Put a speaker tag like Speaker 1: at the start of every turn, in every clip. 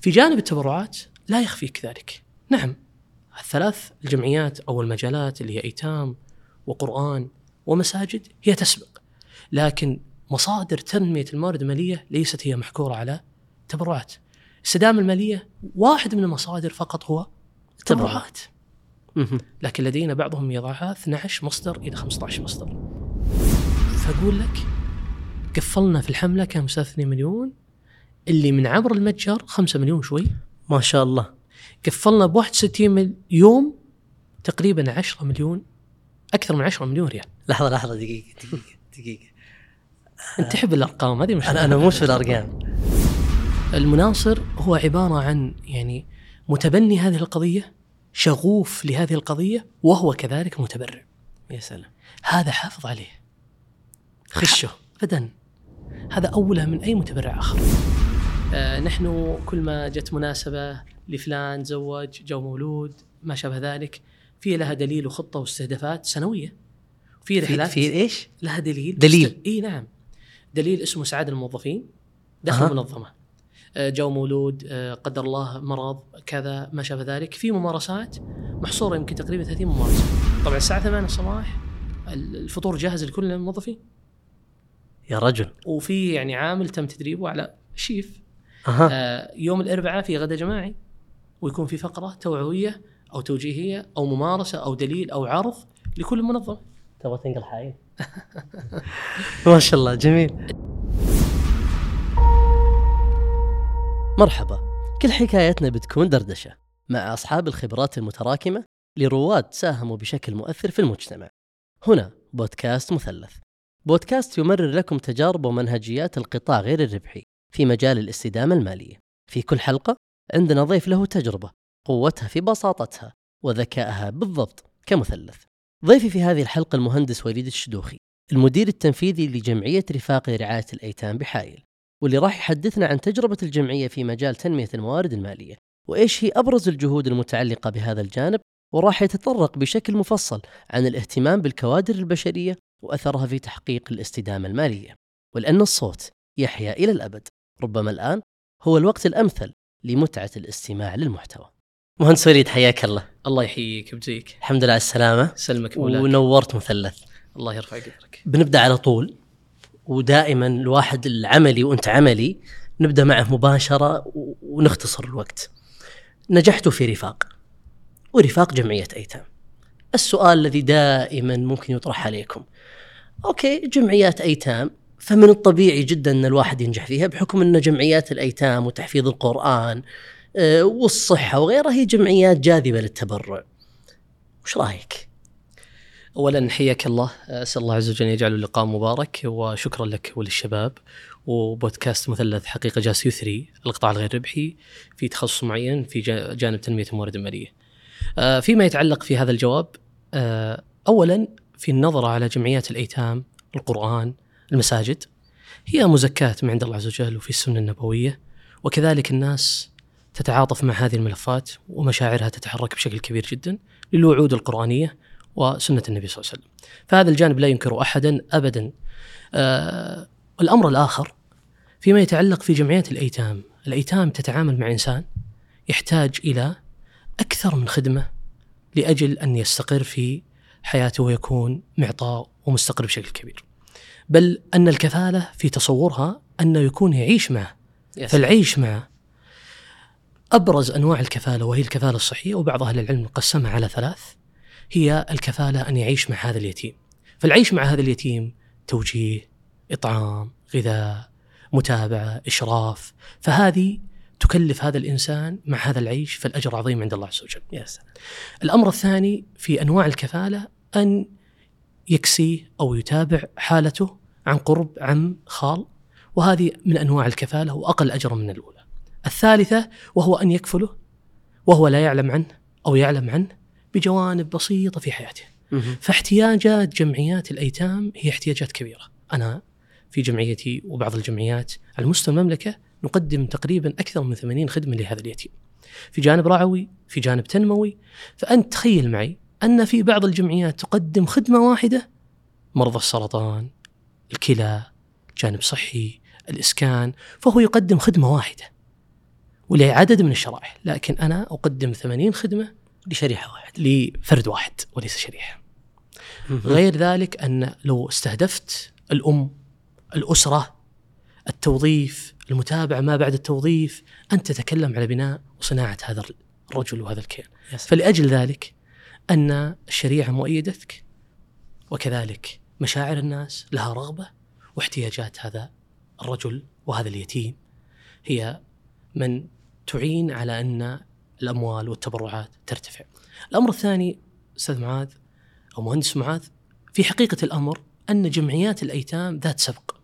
Speaker 1: في جانب التبرعات لا يخفيك ذلك. نعم الثلاث الجمعيات أو المجالات اللي هي أيتام وقرآن ومساجد هي تسبق لكن مصادر تنمية الموارد المالية ليست هي محكورة على تبرعات. السدامة المالية واحد من المصادر فقط هو التبرعات. لكن لدينا بعضهم يضعها 12 مصدر إلى 15 مصدر. فأقول لك قفلنا في الحملة كان مستوى 2 مليون اللي من عبر المتجر 5 مليون شوي.
Speaker 2: ما شاء الله.
Speaker 1: قفلنا ب 61 مل- يوم تقريبا 10 مليون أكثر من 10 مليون ريال.
Speaker 2: لحظة لحظة دقيقة دقيقة دقيقة.
Speaker 1: أنت تحب الأرقام؟ هذه مشكله
Speaker 2: أنا أنا مش في الأرقام.
Speaker 1: المناصر هو عبارة عن يعني متبني هذه القضية شغوف لهذه القضية وهو كذلك متبرع.
Speaker 2: يا سلام.
Speaker 1: هذا حافظ عليه. خشه ابدا هذا اولى من أي متبرع آخر. آه نحن كل ما جت مناسبة لفلان تزوج جو مولود ما شابه ذلك في لها دليل وخطة واستهدافات سنوية. في
Speaker 2: في,
Speaker 1: رحلات
Speaker 2: في إيش؟
Speaker 1: لها دليل.
Speaker 2: دليل.
Speaker 1: إي نعم. دليل اسمه سعاده الموظفين. داخل
Speaker 2: أها.
Speaker 1: المنظمه آه، جو مولود آه، قدر الله مرض كذا ما شابه ذلك. في ممارسات محصورة يمكن تقريبا 30 ممارسة. طبعا الساعة 8 الصباح الفطور جاهز لكل الموظفين.
Speaker 2: يا رجل.
Speaker 1: وفي يعني عامل تم تدريبه على شيف.
Speaker 2: أها.
Speaker 1: آه، يوم الأربعاء في غدا جماعي ويكون في فقرة توعوية أو توجيهية أو ممارسة أو دليل أو عرض لكل منظمة.
Speaker 2: تبغى تنقل حايل. ما شاء الله جميل. مرحبا. كل حكايتنا بتكون دردشة مع أصحاب الخبرات المتراكمة لرواد ساهموا بشكل مؤثر في المجتمع. هنا بودكاست مثلث. بودكاست يمرر لكم تجارب ومنهجيات القطاع غير الربحي. في مجال الاستدامة المالية. في كل حلقة عندنا ضيف له تجربة قوتها في بساطتها وذكائها بالضبط كمثلث. ضيفي في هذه الحلقة المهندس وليد الشدوخي المدير التنفيذي لجمعية رفاق لرعاية الأيتام بحايل واللي راح يحدثنا عن تجربة الجمعية في مجال تنمية الموارد المالية وإيش هي أبرز الجهود المتعلقة بهذا الجانب وراح يتطرق بشكل مفصل عن الاهتمام بالكوادر البشرية وأثرها في تحقيق الاستدامة المالية. ولأن الصوت يحيا إلى الأبد. ربما الآن هو الوقت الأمثل لمتعة الاستماع للمحتوى. مهندس وليد حياك الله.
Speaker 1: الله يحييك بزيك
Speaker 2: الحمد لله على السلامة.
Speaker 1: سلمك مولاك.
Speaker 2: ونورت مثلث.
Speaker 1: الله يرفع قدرك.
Speaker 2: بنبدأ على طول ودائما الواحد العملي وأنت عملي نبدأ معه مباشرة ونختصر الوقت. نجحتوا في رفاق ورفاق جمعية أيتام. السؤال الذي دائما ممكن يطرح عليكم. أوكي جمعيات أيتام فمن الطبيعي جدا أن الواحد ينجح فيها بحكم أن جمعيات الأيتام وتحفيظ القرآن آه، والصحة وغيرها هي جمعيات جاذبة للتبرع. وش رأيك؟
Speaker 1: اولا حياك الله أسأل الله عز وجل أن يجعل اللقاء مبارك وشكرا لك وللشباب وبودكاست مثلث حقيقة جالس يثري القطاع الغير ربحي في تخصص معين في جا- جانب تنمية الموارد المالية. آه، فيما يتعلق في هذا الجواب آه، اولا في النظرة على جمعيات الأيتام القرآن المساجد هي مزكاة من عند الله عز وجل وفي السنة النبوية وكذلك الناس تتعاطف مع هذه الملفات ومشاعرها تتحرك بشكل كبير جدا للوعود القرآنية وسنة النبي صلى الله عليه وسلم. فهذا الجانب لا ينكره أحدا أبدا. آه الأمر الآخر فيما يتعلق في جمعيات الأيتام. الأيتام تتعامل مع إنسان يحتاج إلى أكثر من خدمة لأجل أن يستقر في حياته ويكون معطاء ومستقر بشكل كبير. بل أن الكفالة في تصورها أنه يكون يعيش معه فالعيش معه. أبرز أنواع الكفالة وهي الكفالة الصحية وبعض أهل العلم قسمها على ثلاث هي الكفالة أن يعيش مع هذا اليتيم. فالعيش مع هذا اليتيم توجيه إطعام غذاء متابعة إشراف فهذه تكلف هذا الإنسان مع هذا العيش فالأجر عظيم عند الله عز وجل.
Speaker 2: يا سلام.
Speaker 1: الأمر الثاني في أنواع الكفالة أن يكسي أو يتابع حالته عن قرب عم خال وهذه من أنواع الكفالة وأقل أجرا من الأولى. الثالثة وهو أن يكفله وهو لا يعلم عنه أو يعلم عنه بجوانب بسيطة في حياته. فاحتياجات جمعيات الأيتام هي احتياجات كبيرة. أنا في جمعيتي وبعض الجمعيات على مستوى المملكة نقدم تقريبا أكثر من 80 خدمة لهذا اليتيم. في جانب رعوي في جانب تنموي. فأنت تخيل معي أن في بعض الجمعيات تقدم خدمة واحدة مرضى السرطان الكلى جانب صحي الإسكان فهو يقدم خدمة واحدة. ولعدد من الشرائح لكن أنا أقدم 80 خدمة
Speaker 2: لشريحة واحدة
Speaker 1: لفرد واحد وليس شريحة. غير ذلك أن لو استهدفت الأم الأسرة التوظيف المتابعة ما بعد التوظيف انت تتكلم على بناء وصناعة هذا الرجل وهذا الكيان. فلأجل ذلك أن الشريعة مؤيدتك وكذلك مشاعر الناس لها رغبة واحتياجات هذا الرجل وهذا اليتيم هي من تعين على أن الأموال والتبرعات ترتفع. الأمر الثاني أستاذ معاذ أو مهندس معاذ في حقيقة الأمر أن جمعيات الأيتام ذات سبق.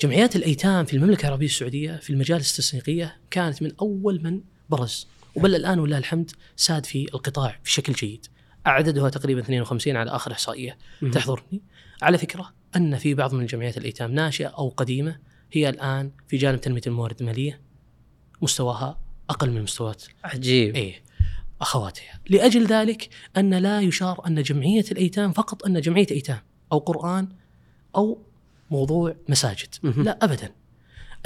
Speaker 1: جمعيات الأيتام في المملكة العربية السعودية في المجالس التسويقيه كانت من أول من برز وبل الآن ولله الحمد ساد في القطاع بشكل جيد. عددها تقريبا 52 على آخر إحصائية. تحضرني. على فكرة أن في بعض من جمعيات الإيتام ناشئة أو قديمة هي الآن في جانب تنمية الموارد المالية مستواها أقل من مستويات
Speaker 2: عجيب.
Speaker 1: إيه. اخواتها لأجل ذلك أن لا يشار أن جمعية الإيتام فقط أن جمعية إيتام أو قرآن أو موضوع مساجد. لا ابدا.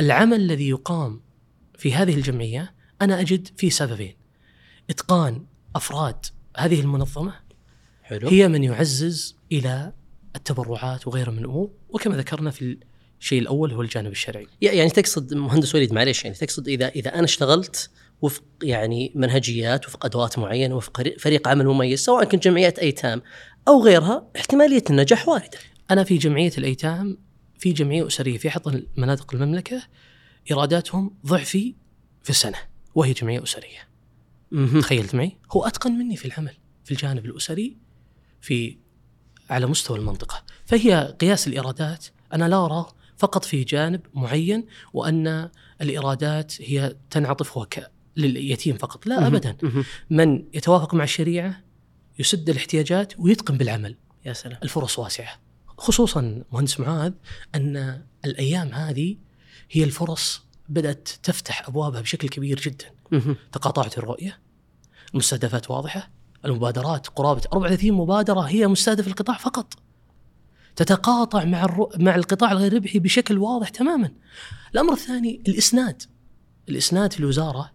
Speaker 1: العمل الذي يقام في هذه الجمعية أنا أجد فيه سببين إتقان أفراد هذه المنظمة
Speaker 2: حلو
Speaker 1: هي من يعزز إلى التبرعات وغيرها من الأمور وكما ذكرنا في الشيء الأول هو الجانب الشرعي.
Speaker 2: يعني تقصد مهندس وليد معليش يعني تقصد إذا إذا أنا اشتغلت وفق يعني منهجيات وفق أدوات معينة وفق فريق عمل مميز سواء كنت جمعيات أيتام أو غيرها احتمالية النجاح واردة.
Speaker 1: أنا في جمعية الأيتام في جمعية أسرية في أحد مناطق المملكة إيراداتهم ضعفي في السنة وهي جمعية أسرية. تخيلت معي؟ هو أتقن مني في العمل في الجانب الأسري في على مستوى المنطقة، فهي قياس الإيرادات أنا لا أراه فقط في جانب معين وأن الإيرادات هي تنعطف وك لليتيم فقط، لا ابدا. من يتوافق مع الشريعة يسد الاحتياجات ويتقن بالعمل.
Speaker 2: يا سلام
Speaker 1: الفرص واسعة. خصوصا مهندس معاذ أن الأيام هذه هي الفرص بدأت تفتح أبوابها بشكل كبير جدا. تقاطعت الرؤية المستهدفات واضحة المبادرات قرابة 34 مبادرة هي مستهدف القطاع فقط. تتقاطع مع الرو... مع القطاع الغير ربحي بشكل واضح تماما. الأمر الثاني الإسناد. الإسناد في الوزارة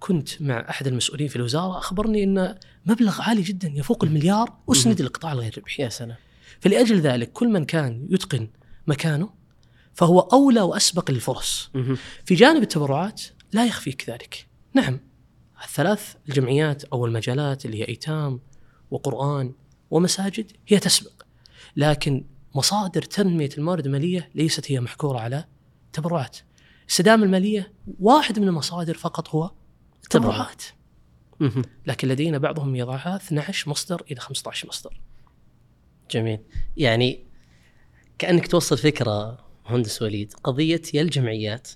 Speaker 1: كنت مع أحد المسؤولين في الوزارة أخبرني إن مبلغ عالي جدا يفوق المليار أسند للقطاع الغير ربحي.
Speaker 2: يا سلام
Speaker 1: فلأجل ذلك كل من كان يتقن مكانه فهو أولى وأسبق للفرص. في جانب التبرعات لا يخفيك ذلك. نعم الثلاث الجمعيات أو المجالات اللي هي إيتام وقرآن ومساجد هي تسبق. لكن مصادر تنمية الموارد المالية ليست هي محكورة على التبرعات. السدامه المالية واحد من المصادر فقط هو التبرعات. لكن لدينا بعضهم يضعها 12 مصدر إلى 15 مصدر.
Speaker 2: جميل يعني كأنك توصل فكرة مهندس وليد قضية يا الجمعيات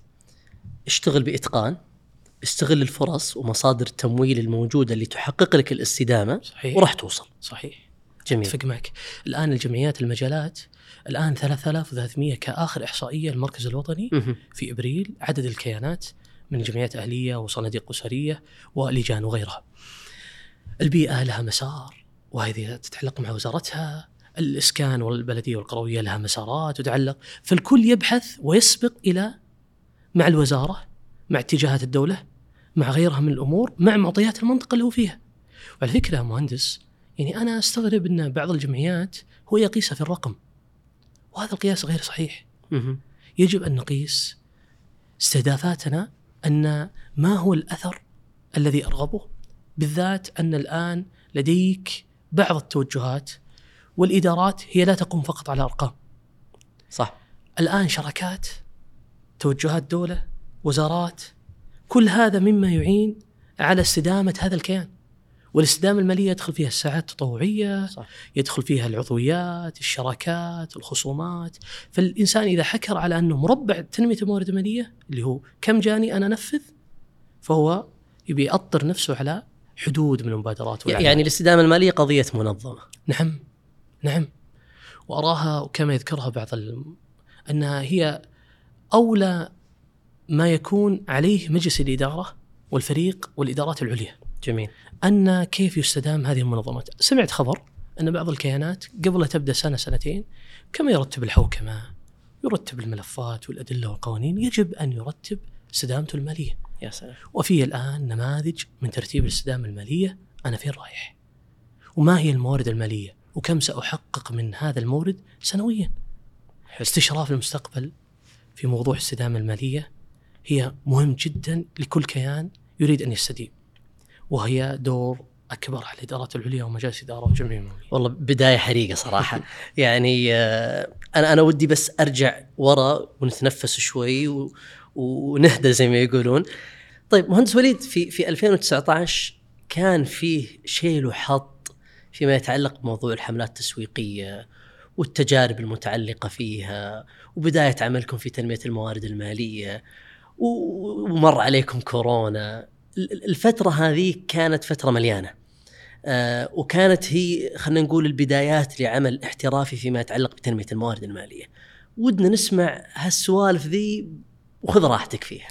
Speaker 2: اشتغل بإتقان استغل الفرص ومصادر التمويل الموجودة اللي تحقق لك الاستدامة
Speaker 1: صحيح.
Speaker 2: وراح توصل.
Speaker 1: صحيح.
Speaker 2: جميل.
Speaker 1: أتفق معك. الآن الجمعيات المجالات الآن 3300 كآخر إحصائية المركز الوطني
Speaker 2: مهم.
Speaker 1: في إبريل عدد الكيانات من جمعيات أهلية وصناديق أسرية ولجان وغيرها. البيئة لها مسار وهذه تتعلق مع وزارتها، الإسكان والبلدية والقروية لها مسارات وتعلق، فالكل يبحث ويسبق إلى مع الوزارة مع اتجاهات الدولة مع غيرها من الأمور مع معطيات المنطقة اللي هو فيها. وعلى فكرة يا مهندس يعني أنا أستغرب إن بعض الجمعيات هو يقيسها في الرقم. وهذا القياس غير صحيح. يجب أن نقيس استهدافاتنا أن ما هو الأثر الذي أرغبه بالذات أن الآن لديك بعض التوجهات والإدارات هي لا تقوم فقط على أرقام.
Speaker 2: صح.
Speaker 1: الآن شراكات توجهات دولة وزارات كل هذا مما يعين على استدامة هذا الكيان. والاستدامة المالية يدخل فيها الساعات التطوعية
Speaker 2: صح.
Speaker 1: يدخل فيها العضويات الشراكات الخصومات. فالإنسان إذا حكر على أنه مربع تنمية الموارد المالية اللي هو كم جاني أنا أنفذ فهو يبي يأطر نفسه على حدود من المبادرات والأعمال.
Speaker 2: يعني الاستدامة المالية قضية منظمة.
Speaker 1: نعم. نعم وأراها كما يذكرها بعض. أنها هي أولى ما يكون عليه مجلس الإدارة والفريق والإدارات العليا
Speaker 2: جميل
Speaker 1: أن كيف يستدام هذه المنظمات؟ سمعت خبر أن بعض الكيانات قبل لا تبدأ سنة سنتين كما يرتب الحوكمة يرتب الملفات والأدلة والقوانين يجب أن يرتب استدامته المالية.
Speaker 2: يا سلام
Speaker 1: وفي الآن نماذج من ترتيب الاستدامة المالية أنا فين رايح؟ وما هي الموارد المالية؟ وكم سأحقق من هذا المورد سنويا؟ استشراف المستقبل في موضوع الاستدامه المالية هي مهم جدا لكل كيان يريد أن يستديم. وهي دور أكبر على الإدارات العليا ومجالس اداره والجمعية المالية.
Speaker 2: والله بداية حريقة صراحة يعني آه، أنا أنا ودي بس أرجع ورا ونتنفس شوي. ونهدى زي ما يقولون طيب مهندس وليد في في 2019 كان فيه شيل وحط فيما يتعلق بموضوع الحملات التسويقية والتجارب المتعلقة فيها وبداية عملكم في تنمية الموارد المالية ومر عليكم كورونا. الفترة هذه كانت فترة مليانة. آه وكانت هي خلينا نقول البدايات لعمل احترافي فيما يتعلق بتنمية الموارد المالية. ودنا نسمع هالسوالف ذي وخذ راحتك فيها.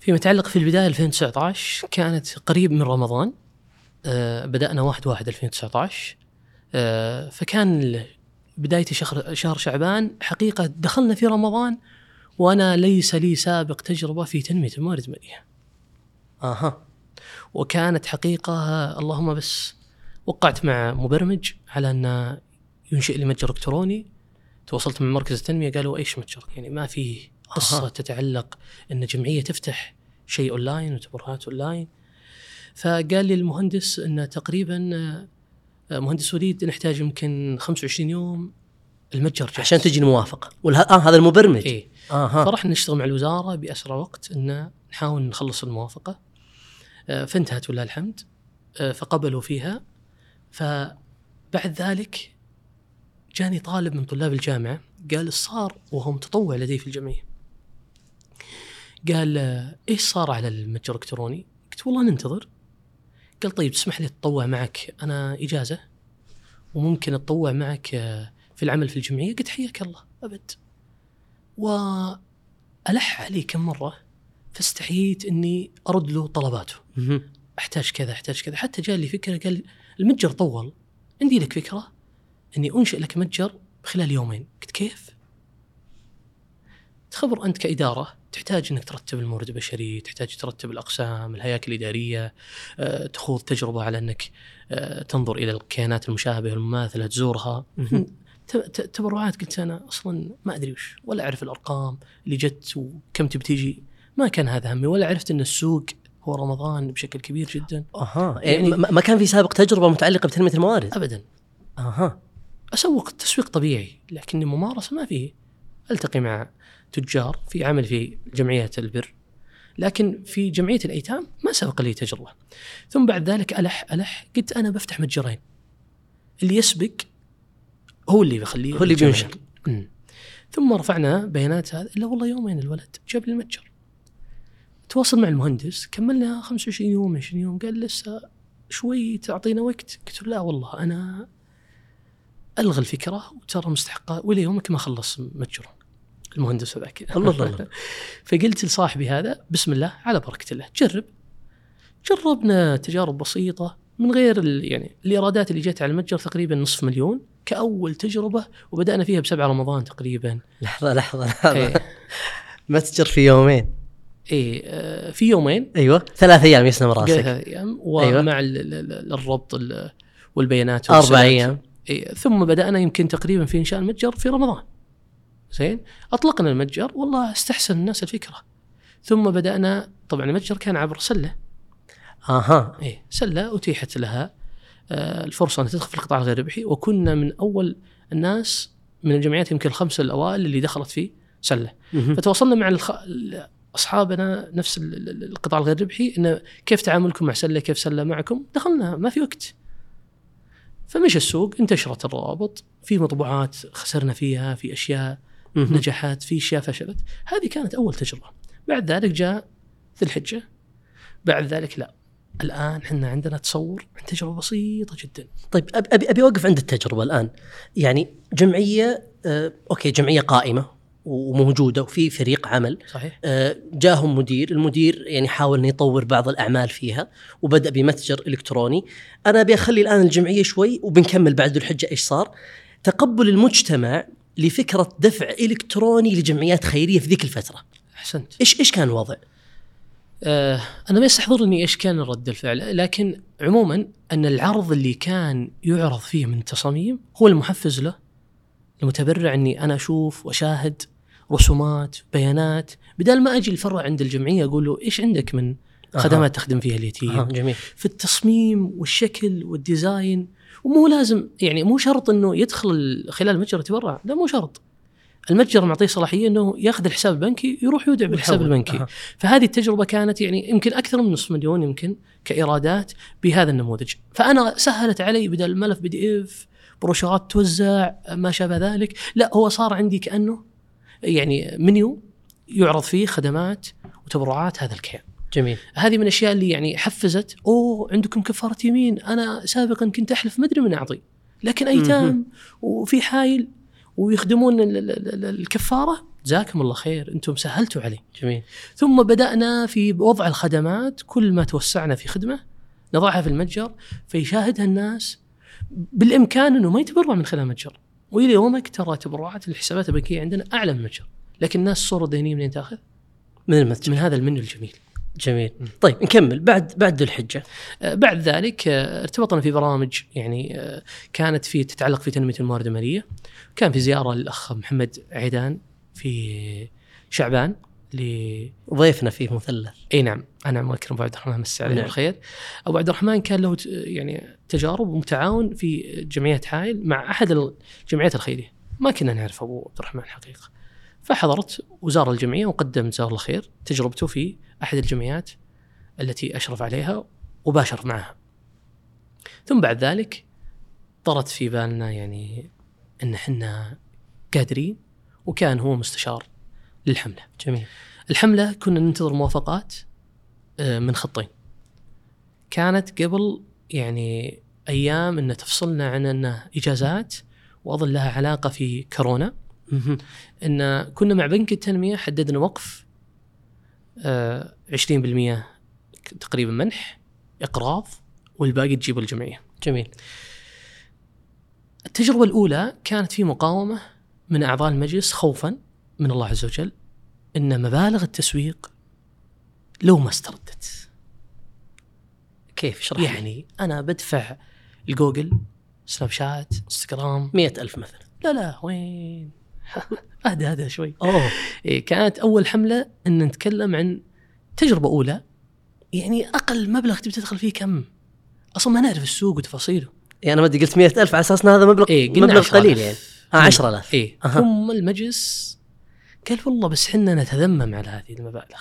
Speaker 1: فيما يتعلق في البداية 2019 كانت قريب من رمضان. بدأنا 1 1 2019 آه فكان بدايه شهر شهر شعبان حقيقة دخلنا في رمضان وأنا ليس لي سابق تجربة في تنمية الموارد المالية.
Speaker 2: أها.
Speaker 1: وكانت حقيقة اللهم بس وقعت مع مبرمج على أن ينشئ لي متجر إلكتروني. تواصلت مع مركز التنمية قالوا إيش متجر؟ يعني ما في قصة أه. تتعلق أن جمعية تفتح شيء أونلاين وتبرعات أونلاين. فقال لي المهندس إن تقريبا آه، مهندس وليد نحتاج يمكن 25 يوم المتجر جاهز.
Speaker 2: عشان تجي الموافقة. والها... آه هذا المبرمج.
Speaker 1: إيه. آه. فرحنا نشتغل مع الوزارة بأسرع وقت إن نحاول نخلص الموافقة. آه فانتهت ولله الحمد. آه فقبلوا فيها. فبعد ذلك جاني طالب من طلاب الجامعة. قال صار وهو متطوع لدي في الجمعية. قال إيش صار على المتجر الإلكتروني؟ قلت والله ننتظر. قال طيب تسمح لي أتطوع معك أنا إجازة وممكن أتطوع معك في العمل في الجمعية قلت حياك الله أبد. وألح علي كم مرة فاستحييت إني أرد له طلباته. أحتاج كذا أحتاج كذا. حتى جاء لي فكرة قال المتجر طول عندي لك فكرة إني أنشئ لك متجر خلال يومين. قلت كيف؟ تخبر أنت كإدارة تحتاج إنك ترتب المورد البشري، تحتاج ترتب الأقسام، الهياكل الإدارية، أه، تخوض تجربة على إنك أه، تنظر إلى الكيانات المشابهة المماثله تزورها. تبرعات قلت أنا أصلا ما أدري وش ولا أعرف الأرقام اللي جت وكم تبي تيجي ما كان هذا همي ولا عرفت إن السوق هو رمضان بشكل كبير جدا.
Speaker 2: أها يعني ما كان في سابق تجربة متعلقة بتنمية الموارد؟
Speaker 1: ابدا.
Speaker 2: أها
Speaker 1: أسوق تسويق طبيعي لكن ممارسة ما فيه. ألتقي مع تجار في عمل في جمعية البر لكن في جمعية الأيتام ما سبق لي تجربة. ثم بعد ذلك ألح ألح قلت أنا بفتح متجرين. اللي يسبق هو اللي بيخليه
Speaker 2: هو اللي بينشر.
Speaker 1: ثم رفعنا بيانات هذا إلا والله يومين الولد جاب لي المتجر. تواصل مع المهندس كملنا 25 يوم 20 يوم قال لسه شوي تعطينا وقت. قلت له لا والله أنا الغى الفكرة وترى مستحقة وإلى يومك ما خلص متجره المهندس هذاك.
Speaker 2: الله الله
Speaker 1: فقلت لصاحبي هذا بسم الله على بركة الله جرب. جربنا تجارب بسيطة من غير يعني الإيرادات اللي جت على المتجر تقريبا نصف مليون كأول تجربة وبدأنا فيها بسبعة رمضان تقريبا.
Speaker 2: لحظة لحظة لحظة. إيه. متجر في يومين.
Speaker 1: اي في يومين.
Speaker 2: أيوه. ثلاث أيام يسلم راسك.
Speaker 1: ثلاث أيام ومع أيوة. الربط والبيانات
Speaker 2: أربع أيام.
Speaker 1: إيه ثم بدأنا يمكن تقريبا في إنشاء المتجر في رمضان. زين؟ أطلقنا المتجر والله استحسن الناس الفكرة. ثم بدأنا طبعا المتجر كان عبر سلة.
Speaker 2: أها.
Speaker 1: إيه سلة أتيحت لها آه، الفرصة أن تدخل في القطاع الغير ربحي. وكنا من أول الناس من الجمعيات يمكن الخمسه الأوائل اللي دخلت في سلة. فتواصلنا مع الخ... أصحابنا نفس القطاع الغير ربحي إنه كيف تعاملكم مع سلة؟ كيف سلة معكم؟ دخلنا ما في وقت. فمشى السوق انتشرت الروابط في مطبوعات خسرنا فيها في أشياء نجحت في أشياء فشلت. هذه كانت أول تجربة. بعد ذلك جاء ذي الحجة. بعد ذلك لا. الآن إحنا عندنا تصور عن تجربة بسيطة جدا.
Speaker 2: طيب ابي أبي أوقف عند التجربة الآن. يعني جمعية آه أوكي جمعية قائمة وموجودة وفي فريق عمل.
Speaker 1: صحيح.
Speaker 2: آه جاهم مدير. المدير يعني حاول إنه يطور بعض الأعمال فيها وبدأ بمتجر إلكتروني. أنا أبي أخلي الآن الجمعية شوي وبنكمل بعد الحجة إيش صار. تقبل المجتمع لفكرة دفع إلكتروني لجمعيات خيرية في ذيك الفترة.
Speaker 1: أحسنت.
Speaker 2: إيش إيش كان الوضع؟
Speaker 1: آه أنا ما يستحضرني إيش كان رد الفعل لكن عموما أن العرض اللي كان يعرض فيه من التصاميم هو المحفز له المتبرع إني أنا أشوف وأشاهد رسومات بيانات بدل ما أجي الفرع عند الجمعية أقول له إيش عندك من خدمات تخدم فيها اليتيم؟
Speaker 2: آه جميل.
Speaker 1: في التصميم والشكل والديزاين ومو لازم يعني مو شرط إنه يدخل خلال المتجر يتبرع لا مو شرط. المتجر معطيه صلاحية إنه ياخذ الحساب البنكي يروح يودع بالحساب. البنكي.
Speaker 2: أها.
Speaker 1: فهذه التجربة كانت يعني يمكن أكثر من نصف مليون يمكن كإيرادات بهذا النموذج. فأنا سهلت علي بدل الملف PDF بروشورات توزع ما شابه ذلك. لا هو صار عندي كأنه يعني منيو يعرض فيه خدمات وتبرعات هذا الكيان.
Speaker 2: جميل.
Speaker 1: هذه من الأشياء اللي يعني حفزت أوه عندكم كفارة يمين. أنا سابقا كنت أحلف ما أدري من أعطي. لكن ايتام وفي حايل ويخدمون ال- ال- ال- ال- الكفارة. جزاكم الله خير أنتم سهلتوا علي.
Speaker 2: جميل.
Speaker 1: ثم بدأنا في وضع الخدمات كل ما توسعنا في خدمة نضعها في المتجر فيشاهدها الناس بالإمكان إنه ما يتبرع من خلال المتجر. وإلى يومك ترى تبرعات الحسابات البنكية عندنا أعلى من المتجر. لكن الناس الصورة الذهنيه منين تأخذ؟
Speaker 2: من المتجر.
Speaker 1: من هذا المنيو الجميل.
Speaker 2: جميل. طيب نكمل. بعد بعد ذو الحجة.
Speaker 1: آه، بعد ذلك آه، ارتبطنا في برامج يعني آه، كانت في تتعلق في تنمية الموارد المالية. كان في زيارة للأخ محمد عيدان في شعبان ل
Speaker 2: ضيفنا فيه مثلث.
Speaker 1: إي نعم. أنا مكرم أبو عبد الرحمن مسي عليه
Speaker 2: نعم.
Speaker 1: بالخير أبو عبد الرحمن كان له يعني تجارب ومتعاون في جمعية حائل مع أحد الجمعيات الخيرية. ما كنا نعرف أبو عبد الرحمن حقيقة. فحضرت وزار الجمعية وقدم جزاه الله خير تجربته في أحد الجمعيات التي أشرف عليها وباشر معها. ثم بعد ذلك طرت في بالنا يعني إن إحنا قادرين وكان هو مستشار للحملة.
Speaker 2: جميل.
Speaker 1: الحملة كنا ننتظر موافقات آه، من خطين. كانت قبل يعني أيام أن تفصلنا عن أنه إجازات وأظن لها علاقة في كورونا. أن كنا مع بنك التنمية حددنا وقف آه، 20% تقريبا منح إقراض والباقي تجيب الجمعية.
Speaker 2: جميل.
Speaker 1: التجربة الأولى كانت في مقاومة من أعضاء المجلس خوفا من الله عز وجل أن مبالغ التسويق لو ما استردت.
Speaker 2: كيف؟ اشرح.
Speaker 1: يعني أنا بدفع الجوجل سناب شات إنستغرام.
Speaker 2: مئة ألف مثلا.
Speaker 1: لا لا وين؟ اهدى هذا شوي.
Speaker 2: أوه.
Speaker 1: إيه كانت أول حملة أن نتكلم عن تجربة أولى. يعني أقل مبلغ تبي تدخل فيه كم؟ أصلا ما نعرف السوق وتفاصيله.
Speaker 2: يعني أنا ما أدري قلت مئة ألف على أساس إن هذا مبلغ
Speaker 1: إيه قلنا
Speaker 2: مبلغ
Speaker 1: 10,000.
Speaker 2: قليل يعني. آه 10000
Speaker 1: إيه.
Speaker 2: أها.
Speaker 1: ثم المجلس قال والله بس حنا نتذمم على هذه المبالغ.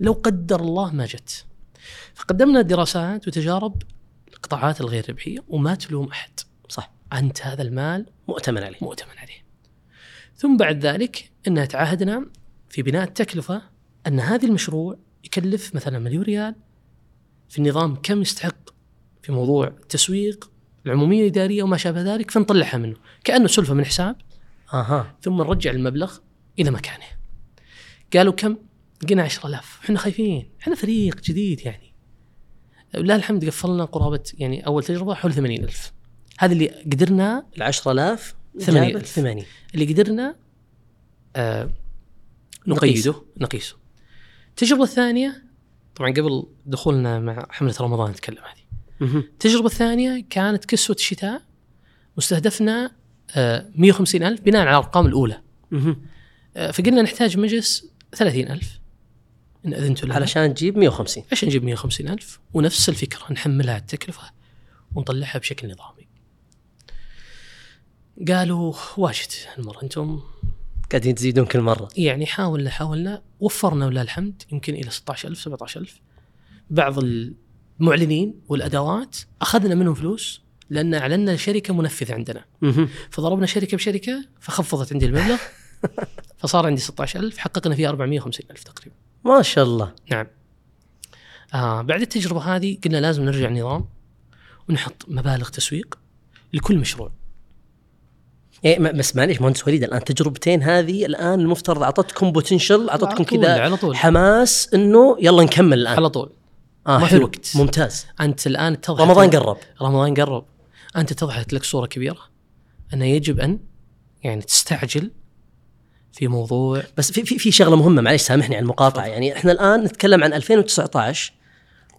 Speaker 1: لو قدر الله ما جت. فقدمنا دراسات وتجارب القطاعات الغير ربحية وما تلوم أحد.
Speaker 2: صح.
Speaker 1: أنت هذا المال
Speaker 2: مؤتمن عليه.
Speaker 1: مؤتمن عليه. ثم بعد ذلك ان تعهدنا في بناء التكلفة أن هذا المشروع يكلف مثلا مليون ريال في النظام كم يستحق في موضوع التسويق العمومية الإدارية وما شابه ذلك فنطلعها منه كأنه سلفة من حساب
Speaker 2: أها
Speaker 1: ثم نرجع المبلغ إلى مكانه. قالوا كم؟ قلنا 10000 إحنا خايفين إحنا فريق جديد يعني. ولله الحمد قفلنا قرابة يعني أول تجربة حول 80000 هذا اللي قدرنا
Speaker 2: ال 10000
Speaker 1: ثمانية ألف.
Speaker 2: 80
Speaker 1: اللي قدرنا آه نقيده نقيسه. التجربة الثانية طبعا قبل دخولنا مع حملة رمضان نتكلم هذه.
Speaker 2: مهم.
Speaker 1: التجربة الثانية كانت كسوة الشتاء مستهدفنا آه 150000 بناء على الأرقام الأولى.
Speaker 2: مهم.
Speaker 1: آه، فقلنا نحتاج مجلس 30000 إن أذنتوا لنا
Speaker 2: علشان تجيب 150
Speaker 1: عشان نجيب 150000 ونفس الفكرة نحملها التكلفة ونطلعها بشكل نظامي قالوا واجد المرة أنتم
Speaker 2: قاعدين تزيدون كل مرة.
Speaker 1: يعني حاولنا حاولنا وفرنا ولله الحمد يمكن إلى 16000 17000 بعض المعلنين والأدوات أخذنا منهم فلوس لأن أعلنا شركة منفذة عندنا. فضربنا شركة بشركة فخفضت عندي المبلغ فصار عندي 16000 حققنا فيه 450000 تقريبا.
Speaker 2: ما شاء الله.
Speaker 1: نعم. آه بعد التجربة هذه قلنا لازم نرجع نظام ونحط مبالغ تسويق لكل مشروع.
Speaker 2: إيه ما- بس معليش مهندس وليد الآن تجربتين هذه الآن المفترض أعطتكم بوتنشل
Speaker 1: أعطتكم
Speaker 2: كذا حماس إنه يلا نكمل الآن.
Speaker 1: على طول.
Speaker 2: آه
Speaker 1: ما في. وقت.
Speaker 2: ممتاز.
Speaker 1: أنت الآن اتضحت
Speaker 2: رمضان قرب.
Speaker 1: رمضان قرب. أنت اتضحت لك صورة كبيرة أنه يجب أن يعني تستعجل في موضوع
Speaker 2: بس في في في شغلة مهمة معلش سامحني على المقاطعة. يعني إحنا الآن نتكلم عن 2019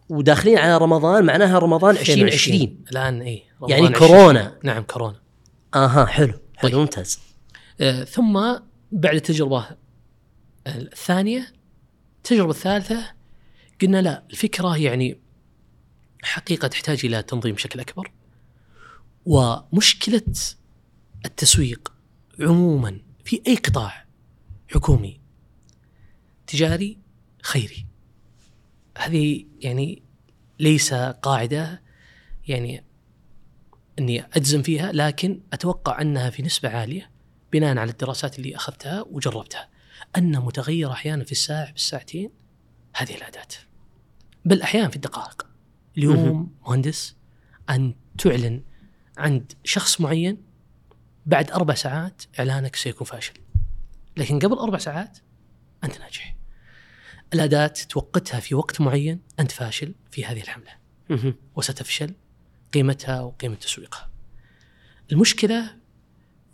Speaker 2: وداخلين على رمضان معناها رمضان 2020
Speaker 1: الآن اي
Speaker 2: يعني كورونا.
Speaker 1: نعم كورونا.
Speaker 2: أها حلو.
Speaker 1: طيب.
Speaker 2: ممتاز
Speaker 1: آه ثم بعد التجربة الثانية التجربة الثالثة قلنا لا الفكرة يعني حقيقة تحتاج إلى تنظيم بشكل أكبر ومشكلة التسويق عموما في أي قطاع حكومي تجاري خيري هذه يعني ليس قاعدة يعني إني أجزم فيها لكن أتوقع أنها في نسبة عالية بناء على الدراسات اللي أخذتها وجربتها. أن متغير أحيانا في الساعة بالساعتين هذه الأداة. بل أحيانا في الدقائق. اليوم مهندس أن تعلن عند شخص معين بعد أربع ساعات إعلانك سيكون فاشل. لكن قبل أربع ساعات أنت ناجح. الأداة توقتها في وقت معين أنت فاشل في هذه
Speaker 2: الحملة.
Speaker 1: وستفشل قيمتها وقيمة تسويقها. المشكلة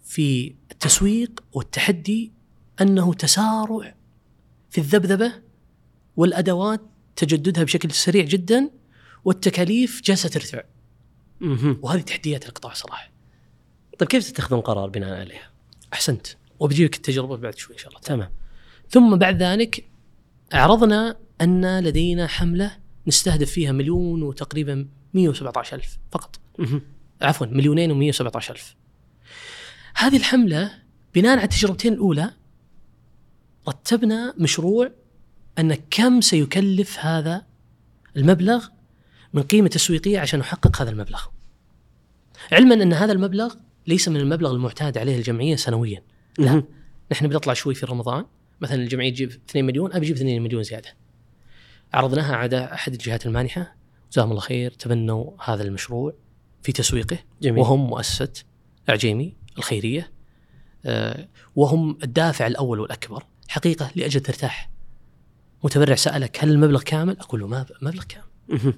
Speaker 1: في التسويق والتحدي أنه تسارع في الذبذبة والأدوات تجددها بشكل سريع جدا والتكاليف جالسة ترتفع. وهذه تحديات القطاع صراحة.
Speaker 2: طيب كيف تتخذون قرار بناء عليها؟
Speaker 1: أحسنت وبجيبك التجربة بعد شوي إن شاء الله.
Speaker 2: تمام
Speaker 1: ثم بعد ذلك عرضنا أن لدينا حملة نستهدف فيها مليون وتقريبا 117 ألف فقط
Speaker 2: مهم.
Speaker 1: عفوا مليونين و117 ألف هذه الحملة بناء على التجربتين الأولى رتبنا مشروع أن كم سيكلف هذا المبلغ من قيمة تسويقية عشان نحقق هذا المبلغ علما أن هذا المبلغ ليس من المبلغ المعتاد عليه الجمعية سنويا
Speaker 2: مهم.
Speaker 1: نحن بنطلع شوي في رمضان مثلا الجمعية تجيب 2 مليون أبي أجيب 2 مليون زيادة. عرضناها على أحد الجهات المانحة جزاهم الله خير تبنوا هذا المشروع في تسويقه.
Speaker 2: جميل.
Speaker 1: وهم مؤسسة إعجيمي الخيرية. آه، وهم الدافع الأول والأكبر. حقيقة لاجل ترتاح. متبرع سألك هل المبلغ كامل؟ أقول له ما مبلغ كامل.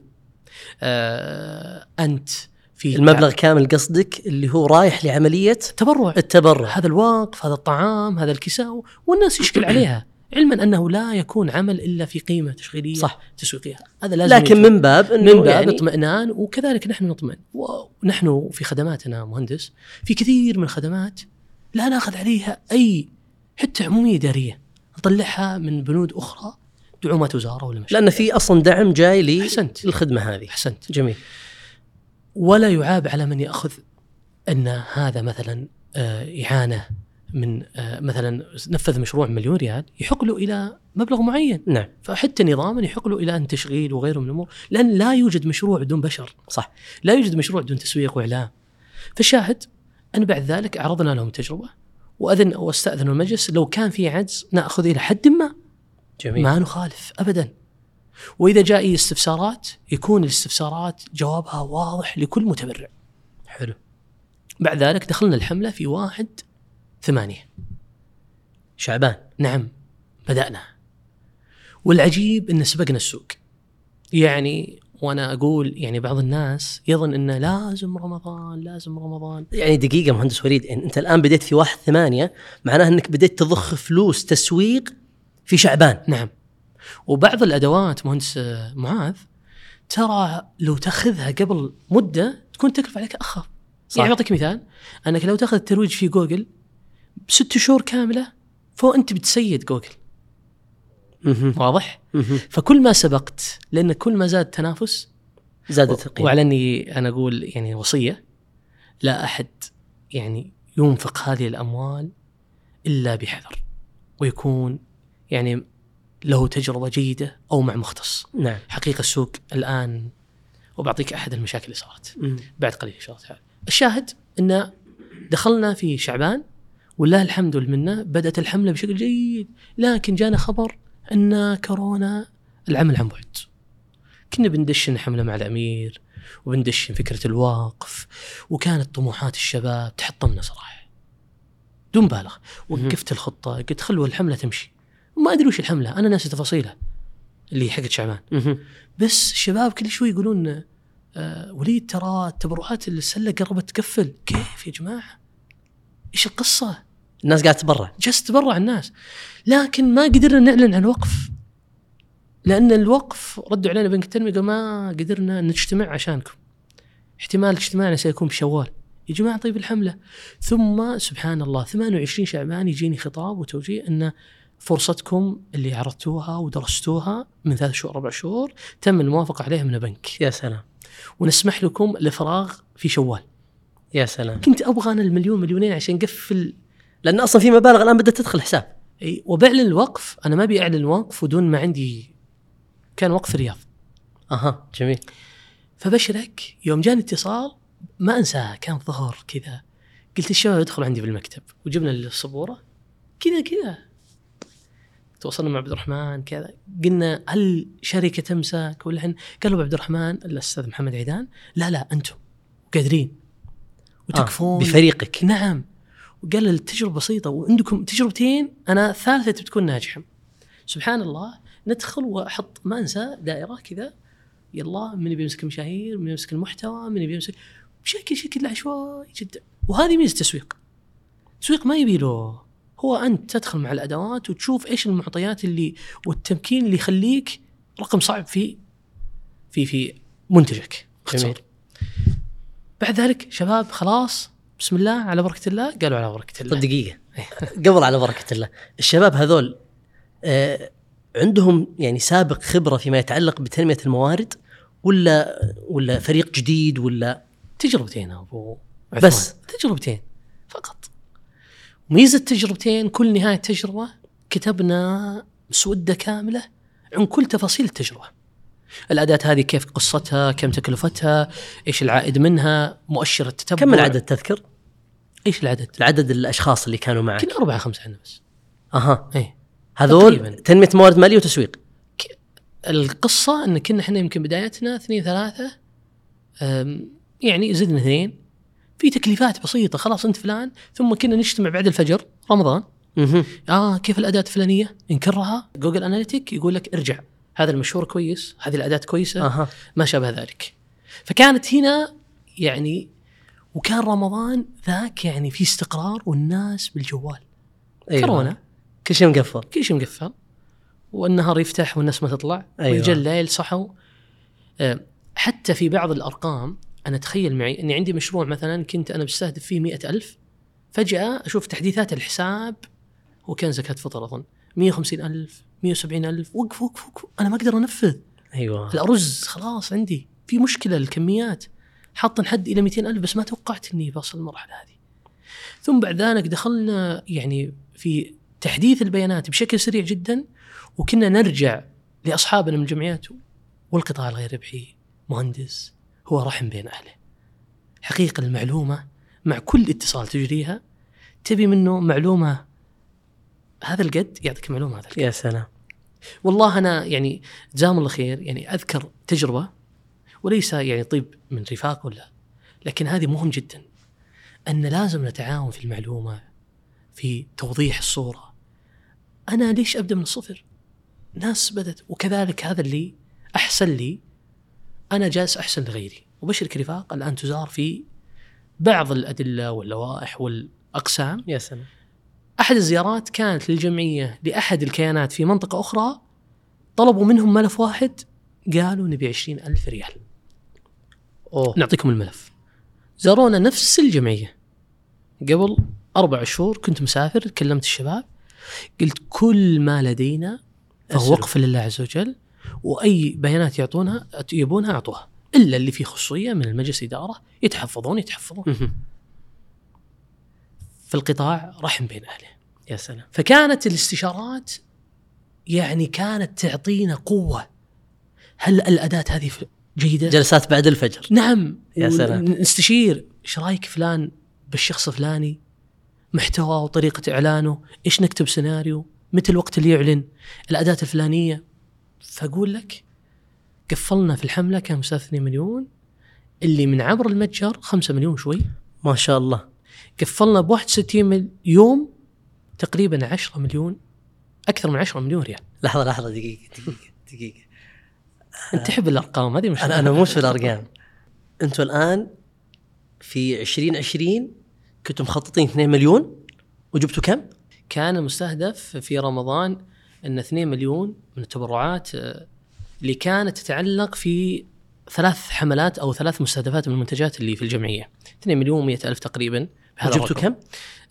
Speaker 1: آه، أنت في
Speaker 2: المبلغ كامل قصدك اللي هو رايح لعملية
Speaker 1: تبرع.
Speaker 2: التبرع.
Speaker 1: هذا الوقف هذا الطعام هذا الكساء والناس يشكل عليها. علما أنه لا يكون عمل إلا في قيمة تشغيلية
Speaker 2: صح.
Speaker 1: تسويقية. هذا لازم
Speaker 2: لكن. من باب إنه
Speaker 1: من باب
Speaker 2: يعني
Speaker 1: اطمئنان وكذلك نحن نطمئن. ونحن في خدماتنا مهندس في كثير من الخدمات لا نأخذ عليها أي حتى عمومية إدارية. نطلعها من بنود أخرى دعومات وزارة ولا مش
Speaker 2: لأن في أصلا دعم جاي للخدمة هذه.
Speaker 1: أحسنت.
Speaker 2: جميل.
Speaker 1: ولا يعاب على من يأخذ أن هذا مثلا آه، إعانة من آه، مثلا نفذ مشروع مليون ريال يحق له إلى مبلغ معين.
Speaker 2: نعم.
Speaker 1: فحتى نظاما يحق له إلى أن تشغيل وغيره من الأمور. لأن لا يوجد مشروع بدون بشر.
Speaker 2: صح.
Speaker 1: لا يوجد مشروع بدون تسويق وإعلام. فالشاهد ان بعد ذلك عرضنا لهم تجربة. وأذن واستأذنوا المجلس لو كان في عجز نأخذ إلى حد ما.
Speaker 2: جميل.
Speaker 1: ما نخالف ابدا. وإذا جاء أي استفسارات يكون الاستفسارات جوابها واضح لكل متبرع.
Speaker 2: حلو.
Speaker 1: بعد ذلك دخلنا الحملة في واحد ثمانية.
Speaker 2: شعبان.
Speaker 1: نعم بدأنا. والعجيب إن سبقنا السوق. يعني وأنا أقول يعني بعض الناس يظن انه لازم رمضان لازم رمضان.
Speaker 2: يعني دقيقة مهندس وليد يعني أنت الآن بديت في واحد ثمانية معناه أنك بديت تضخ فلوس تسويق في شعبان.
Speaker 1: نعم. وبعض الأدوات مهندس معاذ ترى لو تأخذها قبل مدة تكون تكلف عليك أخف.
Speaker 2: صح.
Speaker 1: يعني بعطيك مثال أنك لو تأخذ الترويج في جوجل بست شهور كاملة فانت بتسيد جوجل. واضح؟ فكل ما سبقت لأن كل ما زاد التنافس
Speaker 2: زادت القيمة
Speaker 1: وعلى اني أنا أقول يعني وصية لا أحد يعني ينفق هذه الأموال إلا بحذر ويكون يعني له تجربة جيدة أو مع مختص
Speaker 2: نعم
Speaker 1: حقيقة السوق الآن وبعطيك أحد المشاكل اللي صارت. بعد قليل إن شاء الله تعالى. الشاهد إن دخلنا في شعبان ولله الحمد والمنة بدأت الحملة بشكل جيد لكن جانا خبر أن كورونا العمل عن بعد. كنا بندشن حملة مع الأمير وبندشن فكرة الوقف وكانت طموحات الشباب تحطمنا صراحة. دون مبالغه وقفت الخطة قلت خلوا الحملة تمشي. ما أدري وش الحملة أنا ناسي تفاصيلها اللي حقت شعبان. بس الشباب كل شوي يقولون آه وليد ترى التبرعات السله قربت تقفل كيف يا جماعة؟ إيش القصة؟
Speaker 2: الناس قاعدة تتبرع.
Speaker 1: جالس تبرع الناس. لكن ما قدرنا نعلن عن وقف لأن الوقف ردوا علينا بنك التنميه قالوا ما قدرنا نجتمع عشانكم. احتمال اجتماعنا سيكون بشوال. يا جماعة طيب الحملة. ثم سبحان الله 28 شعبان يجيني خطاب وتوجيه إن فرصتكم اللي عرضتوها ودرستوها من ثلاث شهور أربع شهور تم الموافقة عليها من البنك.
Speaker 2: يا سلام.
Speaker 1: ونسمح لكم الإفراغ في شوال.
Speaker 2: يا سلام.
Speaker 1: كنت أبغى أنا المليون مليونين عشان نقفل
Speaker 2: لأن أصلا في مبالغ الآن بدأت تدخل حساب
Speaker 1: إي وبعلن الوقف أنا ما أبي أعلن الوقف ودون ما عندي كان وقف الرياض.
Speaker 2: أها جميل.
Speaker 1: فبشرك يوم جاني اتصال ما انساها كان ظهر كذا. قلت الشباب ادخلوا عندي في المكتب. وجبنا السبوره كذا كذا. تواصلنا مع عبد الرحمن كذا. قلنا هل شركة تمسك؟ ولا إحنا؟ قالوا عبد الرحمن الأستاذ محمد عيدان. لا لا أنتم قادرين. وتكفون.
Speaker 2: آه بفريقك.
Speaker 1: نعم. وقال التجربة بسيطة وعندكم تجربتين أنا الثالثه بتكون ناجحة. سبحان الله ندخل وأحط ما أنسى دائرة كذا يلا من بيمسك المشاهير من يمسك المحتوى من بيمسك بشكل شكل عشوائي جدا وهذه ميزة التسويق. التسويق ما يبي له. هو أنت تدخل مع الأدوات وتشوف إيش المعطيات اللي والتمكين اللي يخليك رقم صعب في في في منتجك. باختصار. بعد ذلك شباب خلاص بسم الله على بركة الله. قالوا على بركة الله.
Speaker 2: طب دقيقة. قبل على بركة الله الشباب هذول آه عندهم يعني سابق خبرة فيما يتعلق بتنمية الموارد ولا ولا فريق جديد ولا؟
Speaker 1: تجربتين أبو عثمان.
Speaker 2: بس.
Speaker 1: تجربتين فقط. ميزة التجربتين كل نهاية تجربة كتبنا مسودة كاملة عن كل تفاصيل التجربة. الأداة هذه كيف قصتها كم تكلفتها إيش العائد منها مؤشر التتبع.
Speaker 2: كم العدد تذكر؟
Speaker 1: إيش العدد؟
Speaker 2: العدد الأشخاص اللي كانوا معك.
Speaker 1: يمكن أربعة خمسة عندنا بس.
Speaker 2: أها.
Speaker 1: إيه
Speaker 2: هذول
Speaker 1: تقريباً.
Speaker 2: تنمية موارد ماليه وتسويق.
Speaker 1: القصة إن كنا إحنا يمكن بدايتنا اثنين ثلاثة أم، يعني زدنا اثنين. في تكليفات بسيطة خلاص أنت فلان ثم كنا نجتمع بعد الفجر رمضان.
Speaker 2: مهم.
Speaker 1: آه كيف الأداة الفلانية؟ انكرها جوجل أناليتيك يقول لك ارجع. هذا المشهور كويس هذه الأداة كويسة.
Speaker 2: أها.
Speaker 1: ما شابه ذلك. فكانت هنا يعني وكان رمضان ذاك يعني في استقرار والناس بالجوال.
Speaker 2: أيوة.
Speaker 1: كورونا.
Speaker 2: كل شيء مقفل.
Speaker 1: كل شيء مقفل. والنهار يفتح والناس ما تطلع.
Speaker 2: أيوة.
Speaker 1: ويجي الليل صحوا آه، حتى في بعض الأرقام أنا تخيل معي أني عندي مشروع مثلا كنت أنا بستهدف فيه مئة ألف. فجأة أشوف تحديثات الحساب هو كان زكاة فطر أظن. 150 ألف 170 ألف. وقف وقف وقف. أنا ما أقدر أنفذ.
Speaker 2: أيوه.
Speaker 1: الأرز خلاص عندي. في مشكلة الكميات. حاطن حد إلى 200 ألف بس ما توقعت أني بوصل المرحلة هذه ثم بعد ذلك دخلنا يعني في تحديث البيانات بشكل سريع جدا وكنا نرجع لأصحابنا من الجمعيات والقطاع الغير ربحي مهندس هو رحم بين أهله. حقيقة المعلومة مع كل اتصال تجريها تبي منه معلومة هذا القد يعطيك معلومة هذا القد.
Speaker 2: يا سلام
Speaker 1: والله أنا يعني جزاهم الله خير يعني أذكر تجربة وليس يعني طيب من رفاق ولا. لكن هذه مهم جدا. أن لازم نتعاون في المعلومة في توضيح الصورة. أنا ليش أبدأ من الصفر؟ ناس بدت وكذلك هذا اللي أحسن لي. أنا جالس أحسن لغيري. وبشرك رفاق الآن تزار في بعض الأدلة واللوائح والأقسام.
Speaker 2: يا سلام.
Speaker 1: أحد الزيارات كانت للجمعية لأحد الكيانات في منطقة أخرى طلبوا منهم ملف واحد. قالوا نبي عشرين ألف ريال.
Speaker 2: أوه.
Speaker 1: نعطيكم الملف. زارونا نفس الجمعية. قبل أربع شهور كنت مسافر كلمت الشباب قلت كل ما لدينا فهو. وقف لله عز وجل وأي بيانات يعطونها يبونها أعطوها. إلا اللي فيه خصوصية من المجلس إدارة يتحفظون يتحفظون.
Speaker 2: مهم.
Speaker 1: في القطاع رحم بين أهله.
Speaker 2: يا سلام.
Speaker 1: فكانت الاستشارات يعني كانت تعطينا قوة. هل الأداة هذه جيدة؟
Speaker 2: جلسات بعد الفجر.
Speaker 1: نعم.
Speaker 2: يا سلام.
Speaker 1: نستشير. إيش رأيك فلان بالشخص الفلاني؟ محتوى وطريقة إعلانه إيش نكتب سيناريو؟ متى الوقت اللي يعلن؟ الأداة الفلانية. فأقول لك قفلنا في الحملة كان مستهدف 2 مليون. اللي من عبر المتجر 5 مليون شوي.
Speaker 2: ما شاء الله.
Speaker 1: قفلنا ب 61 مل- يوم تقريبا 10 مليون أكثر من 10 مليون ريال.
Speaker 2: لحظة لحظة دقيقة دقيقة دقيقة.
Speaker 1: أنت تحب الأرقام هذه مش
Speaker 2: أنا أنا مش في الأرقام أنتم الآن في 2020 كنتم مخططين 2 مليون وجبتوا كم؟
Speaker 1: كان المستهدف في رمضان إن 2 مليون من التبرعات آه، اللي كانت تتعلق في ثلاث حملات أو ثلاث مستهدفات من المنتجات اللي في الجمعية 2 مليون و ألف تقريبا الرقم.
Speaker 2: كم؟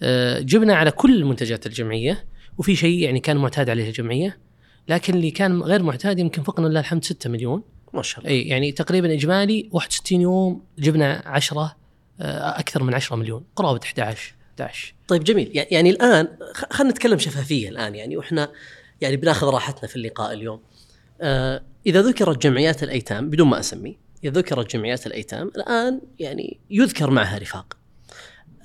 Speaker 1: آه، جبنا على كل منتجات الجمعية وفي شيء يعني كان معتاد عليه الجمعية لكن اللي كان غير معتاد يمكن فقنا لله الحمد 6 مليون.
Speaker 2: ما شاء الله.
Speaker 1: إي يعني تقريبا إجمالي 61 يوم جبنا 10 آه، أكثر من 10 مليون. قرابة 11 11
Speaker 2: طيب جميل. يعني- الآن خلينا نتكلم شفافية الآن يعني وإحنا يعني بناخذ راحتنا في اللقاء اليوم. آه إذا ذكرت جمعيات الأيتام بدون ما أسمي، إذا ذكرت جمعيات الأيتام الآن يعني يذكر معها رفاق.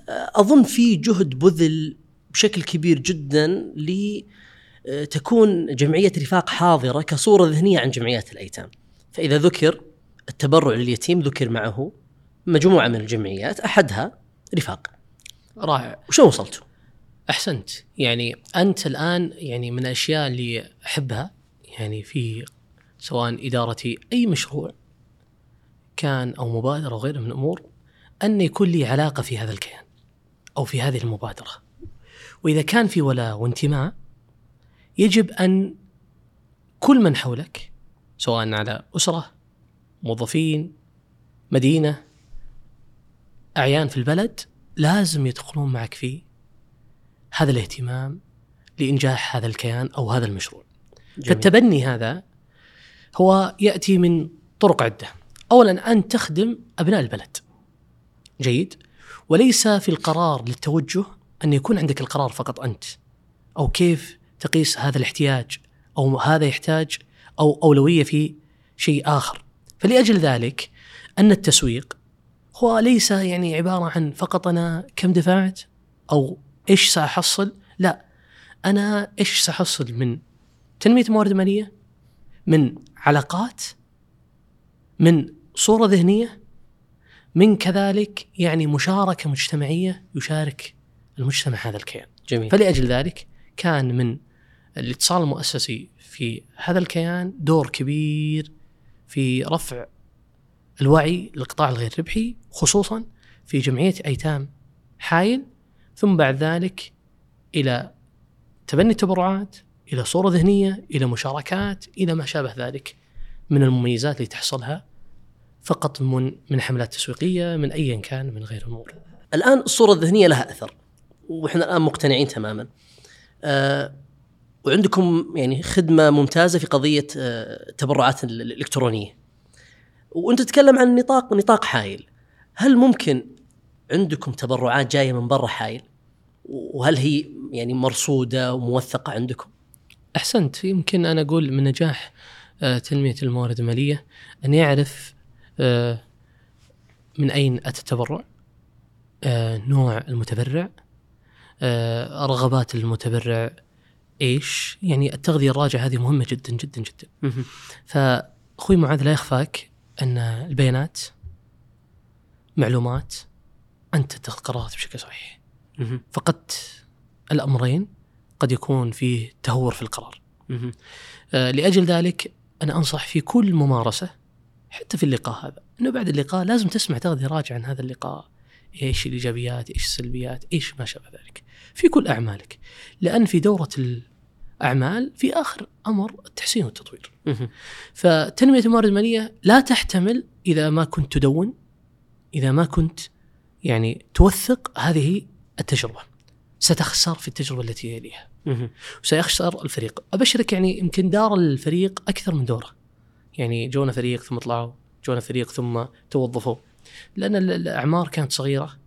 Speaker 2: آه أظن في جهد بذل بشكل كبير جدا ل تكون جمعية رفاق حاضرة كصورة ذهنية عن جمعيات الأيتام. فإذا ذكر التبرع لليتيم ذكر معه مجموعة من الجمعيات أحدها رفاق.
Speaker 1: رائع
Speaker 2: وشو وصلتوا؟
Speaker 1: أحسنت يعني أنت الآن يعني من الأشياء اللي أحبها يعني في سواء ادارتي أي مشروع كان أو مبادرة أو غيره من الأمور أن يكون لي علاقة في هذا الكيان أو في هذه المبادرة وإذا كان في ولاء وانتماء يجب أن كل من حولك سواء على أسرة موظفين مدينة أعيان في البلد لازم يدخلون معك في هذا الاهتمام لإنجاح هذا الكيان أو هذا المشروع.
Speaker 2: جميل.
Speaker 1: فالتبني هذا هو يأتي من طرق عدة. اولا أن تخدم أبناء البلد. جيد؟ وليس في القرار للتوجه أن يكون عندك القرار فقط أنت. أو كيف تقيس هذا الاحتياج أو هذا يحتاج أو أولوية في شيء آخر. فلأجل ذلك أن التسويق هو ليس يعني عبارة عن فقط أنا كم دفعت أو إيش سأحصل؟ لا أنا إيش سأحصل من تنمية موارد ماليه؟ من علاقات؟ من صورة ذهنية؟ من كذلك يعني مشاركة مجتمعية يشارك المجتمع هذا الكيان.
Speaker 2: جميل
Speaker 1: فلأجل ذلك كان من الاتصال المؤسسي في هذا الكيان دور كبير في رفع الوعي للقطاع الغير ربحي خصوصا في جمعية أيتام حايل ثم بعد ذلك إلى تبني التبرعات إلى صورة ذهنية إلى مشاركات إلى ما شابه ذلك من المميزات اللي تحصلها فقط من من حملات تسويقية من أيا كان من غير أمور.
Speaker 2: الآن الصورة الذهنية لها أثر وإحنا الآن مقتنعين تماما. آه وعندكم يعني خدمة ممتازة في قضية آه التبرعات ال- الإلكترونية. وأنت تتكلم عن نطاق نطاق حايل. هل ممكن عندكم تبرعات جاية من برا حايل؟ وهل هي يعني مرصودة وموثقة عندكم؟
Speaker 1: أحسنت. يمكن أنا أقول من نجاح آه، تنمية الموارد المالية ان يعرف آه، من أين أتى التبرع آه، نوع المتبرع آه، رغبات المتبرع إيش؟ يعني التغذية الراجعة هذه مهمة جدا جدا جدا. فأخوي معاذ لا يخفاك أن البيانات معلومات أنت تتخذ قرارات بشكل صحيح. فقدت الأمرين قد يكون فيه تهور في القرار. آه، لأجل ذلك أنا أنصح في كل ممارسة حتى في اللقاء هذا إنه بعد اللقاء لازم تسمع تغذية راجعة عن هذا اللقاء. إيش الإيجابيات إيش السلبيات إيش ما شابه ذلك. في كل أعمالك لأن في دورة الأعمال في آخر أمر التحسين والتطوير. فتنميه الموارد المالية لا تحتمل إذا ما كنت تدون إذا ما كنت يعني توثق هذه التجربة. ستخسر في التجربة التي يليها. وسيخسر الفريق. أبشرك يعني يمكن دار الفريق أكثر من دورة. يعني جونا فريق ثم طلعوا جونا فريق ثم توظفوا. لأن ال- الأعمار كانت صغيرة.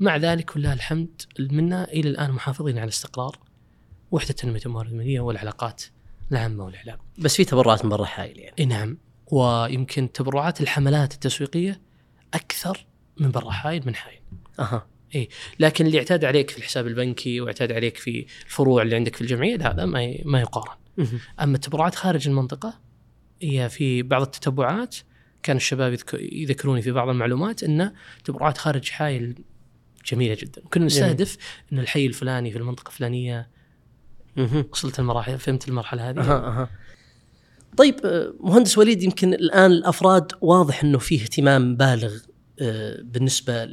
Speaker 1: مع ذلك ولله الحمد منا إلى الآن محافظين على استقرار وحدة تنميه الموارد الماليه والعلاقات العامة والإعلام.
Speaker 2: بس في تبرعات من برا حايل يعني
Speaker 1: إي نعم ويمكن تبرعات الحملات التسويقية أكثر من برا حايل من حايل.
Speaker 2: أها
Speaker 1: لكن اللي اعتاد عليك في الحساب البنكي واعتاد عليك في الفروع اللي عندك في الجمعية لا، هذا ما ما يقارن. أما التبرعات خارج المنطقة هي في بعض التتبعات كان الشباب يذك- يذكروني في بعض المعلومات إن تبرعات خارج حايل جميلة جدا. كنا نستهدف إن الحي الفلاني في المنطقة الفلانية وصلت المراحل فهمت المرحلة هذه.
Speaker 2: أها أها. طيب آه، مهندس وليد يمكن الآن الأفراد واضح إنه فيه اهتمام بالغ آه، بالنسبة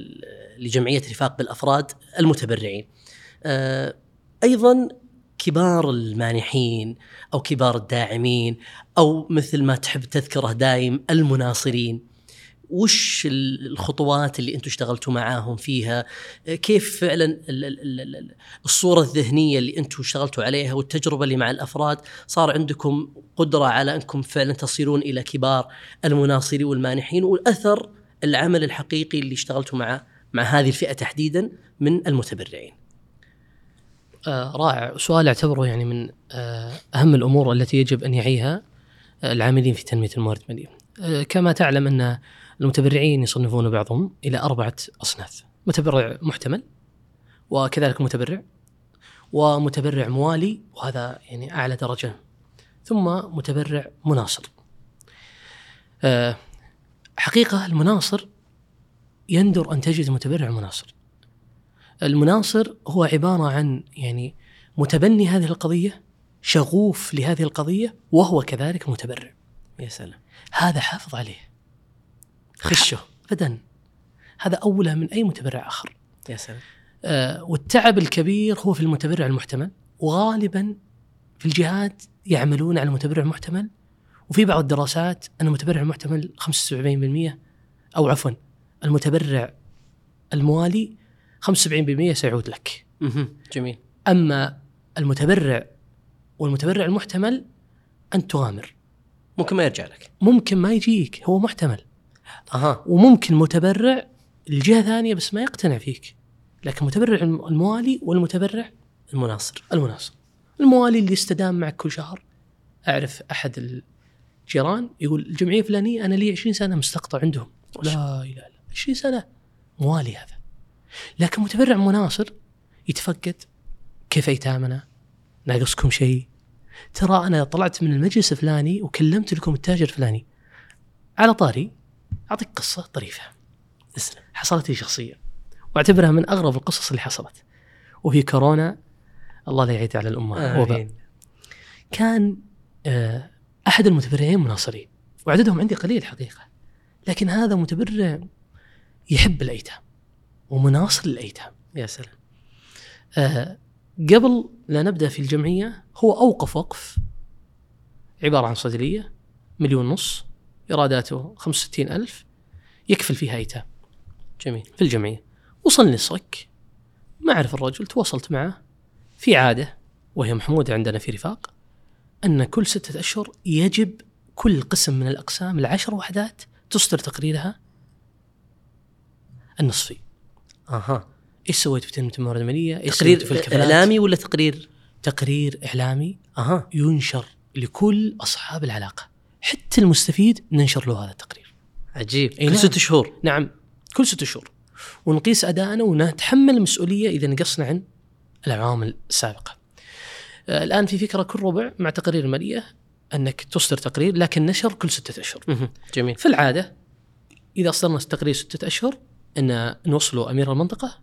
Speaker 2: لجمعية رفاق بالأفراد المتبرعين. آه، أيضا كبار المانحين أو كبار الداعمين أو مثل ما تحب تذكره دايم المناصرين وش الخطوات اللي أنتم اشتغلتوا معاهم فيها؟ كيف فعلا الصورة الذهنية اللي أنتم اشتغلتوا عليها والتجربة اللي مع الأفراد؟ صار عندكم قدرة على أنكم فعلا تصيرون إلى كبار المناصرين والمانحين والأثر العمل الحقيقي اللي اشتغلتوا معه مع هذه الفئة تحديدا من المتبرعين.
Speaker 1: آه رائع. سؤال أعتبره يعني من آه أهم الأمور التي يجب أن يعيها آه العاملين في تنمية الموارد الماليه. آه كما تعلم أن المتبرعين يصنفون بعضهم إلى أربعة أصناف، متبرع محتمل وكذلك متبرع ومتبرع موالي وهذا يعني أعلى درجة ثم متبرع مناصر. آه حقيقة المناصر يندر أن تجد متبرع مناصر. المناصر هو عبارة عن يعني متبني هذه القضية شغوف لهذه القضية وهو كذلك متبرع.
Speaker 2: يا سلام.
Speaker 1: هذا حافظ عليه. خشة. ابدا. هذا أولى من أي متبرع آخر.
Speaker 2: يا سلام.
Speaker 1: آه والتعب الكبير هو في المتبرع المحتمل. وغالبا في الجهات يعملون على المتبرع المحتمل. وفي بعض الدراسات أن المتبرع المحتمل 75% أو عفوا المتبرع الموالي 75% سيعود لك.
Speaker 2: جميل.
Speaker 1: أما المتبرع والمتبرع المحتمل انت تغامر.
Speaker 2: ممكن ما يرجع لك.
Speaker 1: ممكن ما يجيك. هو محتمل.
Speaker 2: أها.
Speaker 1: وممكن متبرع الجهة ثانية بس ما يقتنع فيك. لكن المتبرع الموالي والمتبرع
Speaker 2: المناصر
Speaker 1: المناصر. الموالي اللي استدام معك كل شهر أعرف أحد الجيران يقول الجمعية الفلانية أنا لي 20 سنة مستقطع عندهم. لا إله إلا 20 سنة موالي هذا. لكن متبرع مناصر يتفقد كيف ايتامنا؟ ناقصكم شيء؟ ترى أنا طلعت من المجلس الفلاني وكلمت لكم التاجر الفلاني. على طاري أعطيك قصة طريفة.
Speaker 2: اسلم
Speaker 1: حصلت لي شخصيا وأعتبرها من أغرب القصص اللي حصلت. وفي كورونا الله لا يعيد على الأمة وباء. كان آه، أحد المتبرعين مناصرين وعددهم عندي قليل حقيقة. لكن هذا متبرع يحب الأيتام. ومناصر للايتام.
Speaker 2: يا سلام
Speaker 1: آه قبل لا نبدأ في الجمعية هو أوقف وقف عبارة عن صيدلية مليون ونص ايراداته 65 ألف يكفل فيها ايتام
Speaker 2: جميل.
Speaker 1: في الجمعية. وصلني الصك ما أعرف الرجل تواصلت معه. في عادة وهي محمودة عندنا في رفاق أن كل ستة أشهر يجب كل قسم من الأقسام العشر وحدات تصدر تقريرها النصفي.
Speaker 2: أها.
Speaker 1: إيش سويت في تنميه الموارد الماليه؟ إيش
Speaker 2: تقرير
Speaker 1: في الكفالات؟
Speaker 2: إعلامي ولا تقرير؟
Speaker 1: تقرير إعلامي
Speaker 2: أها.
Speaker 1: ينشر لكل أصحاب العلاقة. حتى المستفيد ننشر له هذا التقرير.
Speaker 2: عجيب.
Speaker 1: أي
Speaker 2: كل
Speaker 1: نعم.
Speaker 2: ست شهور.
Speaker 1: نعم. كل ست شهور. ونقيس أدائنا ونتحمل المسؤولية إذا نقصنا عن العوامل السابقة. آه، الآن في فكرة كل ربع مع تقارير الماليه أنك تصدر تقرير لكن نشر كل ستة
Speaker 2: أشهر. جميل.
Speaker 1: في العاده إذا أصدرنا التقرير ستة أشهر أن نوصله أمير المنطقة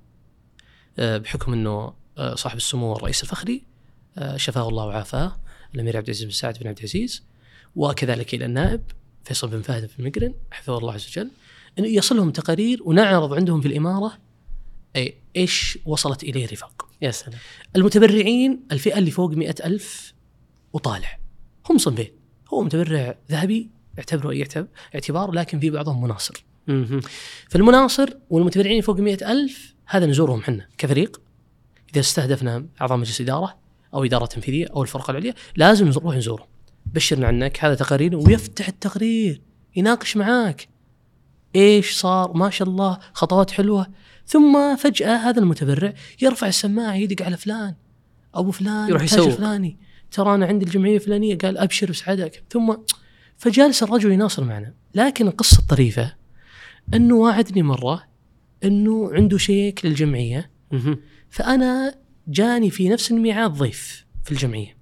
Speaker 1: آه، بحكم أنه آه، صاحب السمو الرئيس الفخري آه، شفاه الله وعافاه الأمير عبد العزيز بن سعد بن عبد العزيز وكذلك إلى النائب فيصل بن فهد بن مقرن حفظه الله عز وجل إنه يصلهم تقارير ونعرض عندهم في الإمارة أي إيش وصلت إليه رفاق.
Speaker 2: يا سلام.
Speaker 1: المتبرعين الفئة اللي فوق مئة ألف وطالع. هم صنفين. هو متبرع ذهبي يعتبره أي اعتب- اعتبار لكن في بعضهم مناصر. فالمناصر والمتبرعين فوق مئة ألف هذا نزورهم حنا كفريق. إذا استهدفنا أعضاء مجلس إدارة أو إدارة تنفيذية أو الفرقة العليا لازم نروح نزورهم. بشرنا عنك هذا تقارير ويفتح التقرير يناقش معاك. إيش صار؟ ما شاء الله خطوات حلوة. ثم فجأة هذا المتبرع يرفع السماعة يدق على فلان. أبو فلان
Speaker 2: يروح يسوق.
Speaker 1: فلاني. ترى أنا عندي الجمعية الفلانية قال أبشر بسعادتك ثم فجالس الرجل يناصر معنا. لكن القصة الطريفة إنه وعدني مرة إنه عنده شيك
Speaker 2: للجمعية.
Speaker 1: فأنا جاني في نفس الميعاد ضيف في الجمعية.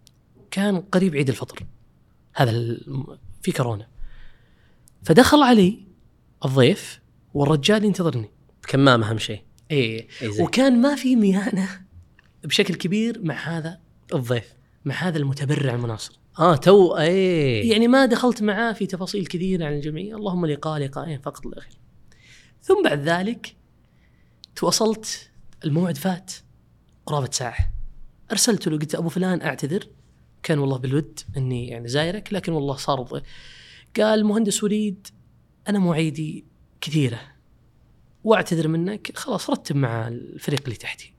Speaker 1: كان قريب عيد الفطر. هذا في كورونا. فدخل علي الضيف والرجال ينتظرني.
Speaker 2: كمام أهم شيء.
Speaker 1: إيه.
Speaker 2: إي زي.
Speaker 1: وكان ما في ميانة بشكل كبير مع هذا
Speaker 2: الضيف.
Speaker 1: مع هذا المتبرع المناصر.
Speaker 2: آه تو اي
Speaker 1: يعني ما دخلت معاه في تفاصيل كثيرة عن الجمعية اللهم لقاء لقاءين فقط لا غير ثم بعد ذلك تواصلت الموعد فات قرابة ساعة. أرسلت له قلت أبو فلان أعتذر. كان والله بالود إني يعني زايرك لكن والله صار قال مهندس وليد أنا مواعيدي كثيرة وأعتذر منك خلاص رتب مع الفريق اللي تحتي.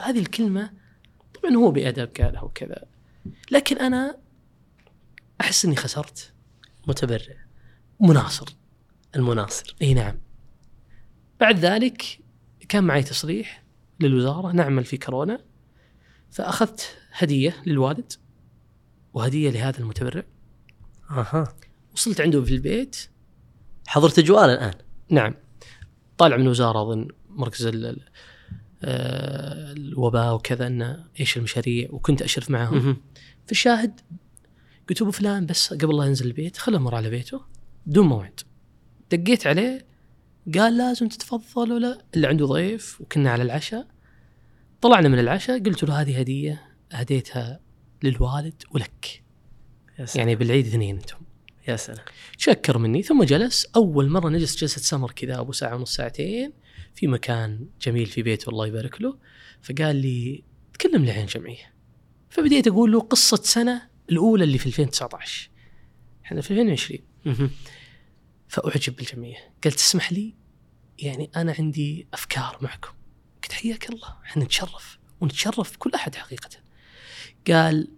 Speaker 1: هذه الكلمة طبعا هو بأدب قالها وكذا لكن أنا أحس إني خسرت.
Speaker 2: متبرع.
Speaker 1: مناصر.
Speaker 2: المناصر.
Speaker 1: إي نعم. بعد ذلك كان معي تصريح للوزارة نعمل في كورونا فأخذت هدية للوالد. وهدية لهذا المتبرع.
Speaker 2: أها.
Speaker 1: وصلت عنده في البيت.
Speaker 2: حضرت اجواء الآن.
Speaker 1: نعم. طالع من الوزاره أظن مركز ال- ال- آه، الوباء وكذا إنه إيش المشاريع وكنت أشرف معهم.
Speaker 2: مهم.
Speaker 1: في الشاهد قلت أبو فلان بس قبل لا ينزل البيت خله مر على بيته بدون موعد. دقيت عليه قال لازم تتفضل ولا؟ اللي عنده ضيف وكنا على العشاء. طلعنا من العشاء قلت له هذه هدية هديتها للوالد ولك.
Speaker 2: يا سلام.
Speaker 1: يعني بالعيد اثنين أنتم.
Speaker 2: يا سلام.
Speaker 1: شكر مني. ثم جلس أول مرة نجلس جلسة سمر كذا أبو ساعة ونص ساعتين في مكان جميل في بيته الله يبارك له. فقال لي تكلم لي عن جمعية. فبديت أقول له قصة سنة الأولى اللي في 2019 إحنا في 2020
Speaker 2: مهم.
Speaker 1: فأعجب بالجمعية. قال تسمح لي؟ يعني أنا عندي أفكار معكم. قلت حياك الله. إحنا نتشرف ونتشرف بكل أحد حقيقة. قال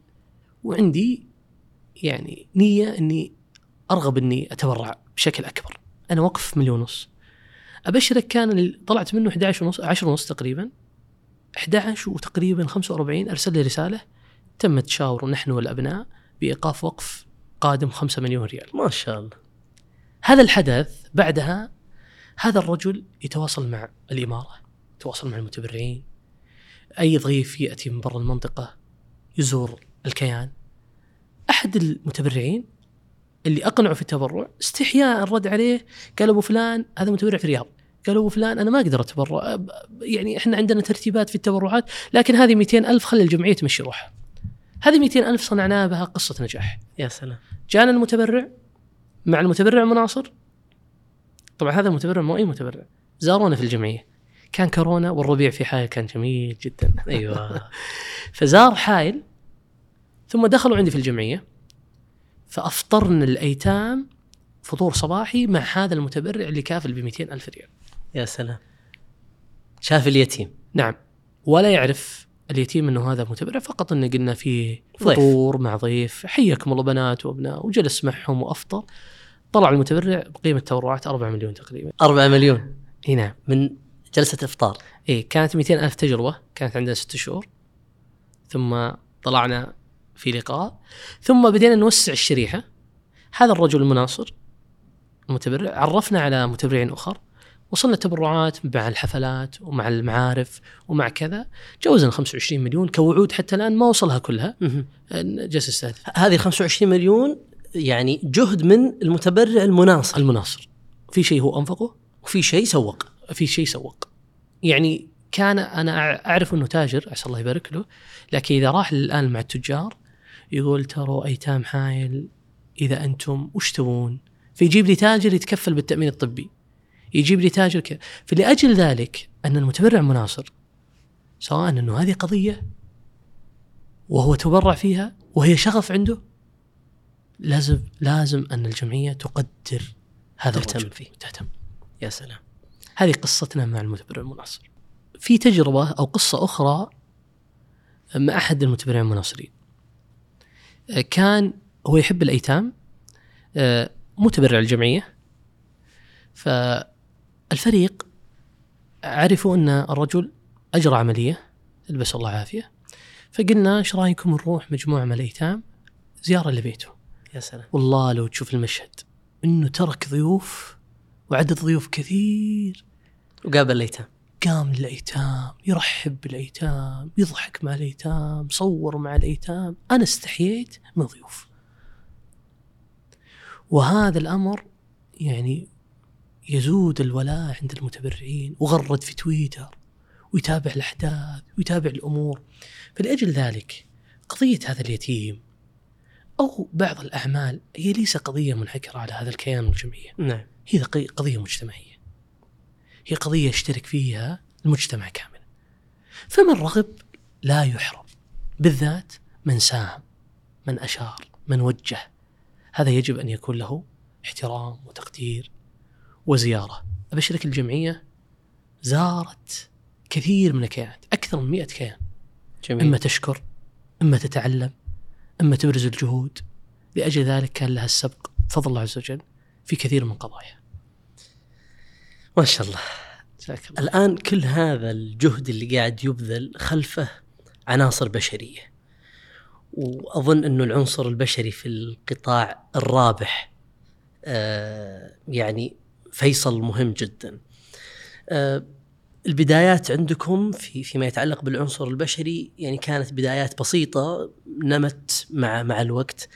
Speaker 1: وعندي يعني نية إني أرغب إني أتبرع بشكل أكبر. أنا وقف مليون ونص. أبشرك كان اللي طلعت منه 11 ونص 10 ونص تقريبا. 11 وتقريبا 45 أرسل لي رسالة. تم التشاور نحن والأبناء بإيقاف وقف قادم 5 مليون ريال.
Speaker 2: ما شاء الله.
Speaker 1: هذا الحدث بعدها هذا الرجل يتواصل مع الإمارة يتواصل مع المتبرعين. أي ضيف يأتي من برا المنطقة يزور الكيان. أحد المتبرعين اللي أقنعه في التبرع استحياء رد عليه قال أبو فلان هذا متبرع في الرياض. قال أبو فلان أنا ما أقدر أتبرع أب- يعني إحنا عندنا ترتيبات في التبرعات لكن هذه 200 ألف خلي الجمعية تمشي روحها. هذه 200 ألف صنعناها بها قصة نجاح.
Speaker 2: يا سلام.
Speaker 1: جانا المتبرع مع المتبرع مناصر طبعا هذا المتبرع مو أي متبرع زارونا في الجمعية. كان كورونا والربيع في حائل كان جميل جدا.
Speaker 2: أيوه.
Speaker 1: فزار حائل ثم دخلوا عندي في الجمعية فأفطرنا الأيتام فطور صباحي مع هذا المتبرع اللي كافل ب ألف ريال.
Speaker 2: يا سلام. شاف اليتيم.
Speaker 1: نعم. ولا يعرف اليتيم إنه هذا متبرع فقط انه قلنا فيه
Speaker 2: ضيف.
Speaker 1: فطور مع ضيف. حياكم الله بنات وأبناء وجلس معهم وأفطر. طلع المتبرع بقيمة تبرعات 4 مليون تقريبا.
Speaker 2: 4 مليون.
Speaker 1: إي نعم.
Speaker 2: من جلسة إفطار.
Speaker 1: اي كانت 200 ألف تجربة كانت عندنا ست شهور. ثم طلعنا في لقاء. ثم بدينا نوسع الشريحة. هذا الرجل المناصر المتبرع عرفنا على متبرعين أخر. وصلنا تبرعات مع الحفلات ومع المعارف ومع كذا. جوزنا 25 مليون كوعود حتى الآن ما وصلها كلها.
Speaker 2: مهم.
Speaker 1: جلس السادس
Speaker 2: هذه 25 مليون يعني جهد من المتبرع المناصر.
Speaker 1: المناصر. في شيء هو أنفقه
Speaker 2: وفي شيء سوق
Speaker 1: في شيء سوق. يعني كان أنا أعرف إنه تاجر عسى الله يبارك له لكن إذا راح الآن مع التجار يقول ترى أيتام حايل إذا أنتم وش تبون؟ فيجيب لي تاجر يتكفل بالتأمين الطبي. يجيب لي تاجر كذا فلأجل ذلك أن المتبرع مناصر سواء إنه هذه قضية وهو تبرع فيها وهي شغف عنده لازم لازم أن الجمعية تقدر هذا
Speaker 2: تهتم
Speaker 1: الرجل.
Speaker 2: فيه.
Speaker 1: تهتم.
Speaker 2: يا سلام.
Speaker 1: هذه قصتنا مع المتبرع المناصر. في تجربة أو قصة أخرى مع أحد المتبرعين المناصرين. كان هو يحب الأيتام متبرع الجمعية فالفريق عرفوا أن الرجل أجرى عملية البس الله العافية فقلنا إيش رأيكم نروح مجموعة من الأيتام زيارة لبيته؟
Speaker 2: يا سلام.
Speaker 1: والله لو تشوف المشهد إنه ترك ضيوف وعدد ضيوف كثير.
Speaker 2: وقابل الأيتام.
Speaker 1: قام للأيتام يرحب بالأيتام يضحك مع الأيتام صور مع الأيتام. أنا استحييت من ضيوف. وهذا الأمر يعني يزود الولاء عند المتبرعين وغرد في تويتر ويتابع الأحداث ويتابع الأمور. فلأجل ذلك قضية هذا اليتيم أو بعض الأعمال هي ليس قضية منحكره على هذا الكيان والجمعيه
Speaker 2: نعم.
Speaker 1: هي قضية مجتمعية. هي قضية يشترك فيها المجتمع كامل. فمن رغب لا يحرم بالذات من ساهم من أشار من وجه. هذا يجب أن يكون له احترام وتقدير وزيارة. ابشرك الجمعية زارت كثير من الكيانات أكثر من 100 كيان.
Speaker 2: جميل.
Speaker 1: إما تشكر إما تتعلم إما تبرز الجهود. لأجل ذلك كان لها السبق. بفضل الله عز وجل. في كثير من قضايا.
Speaker 2: ما شاء الله. الآن كل هذا الجهد اللي قاعد يبذل خلفه عناصر بشرية. وأظن أنه العنصر البشري في القطاع الرابح آه يعني فيصل مهم جدا. آه البدايات عندكم في فيما يتعلق بالعنصر البشري يعني كانت بدايات بسيطة نمت مع مع الوقت.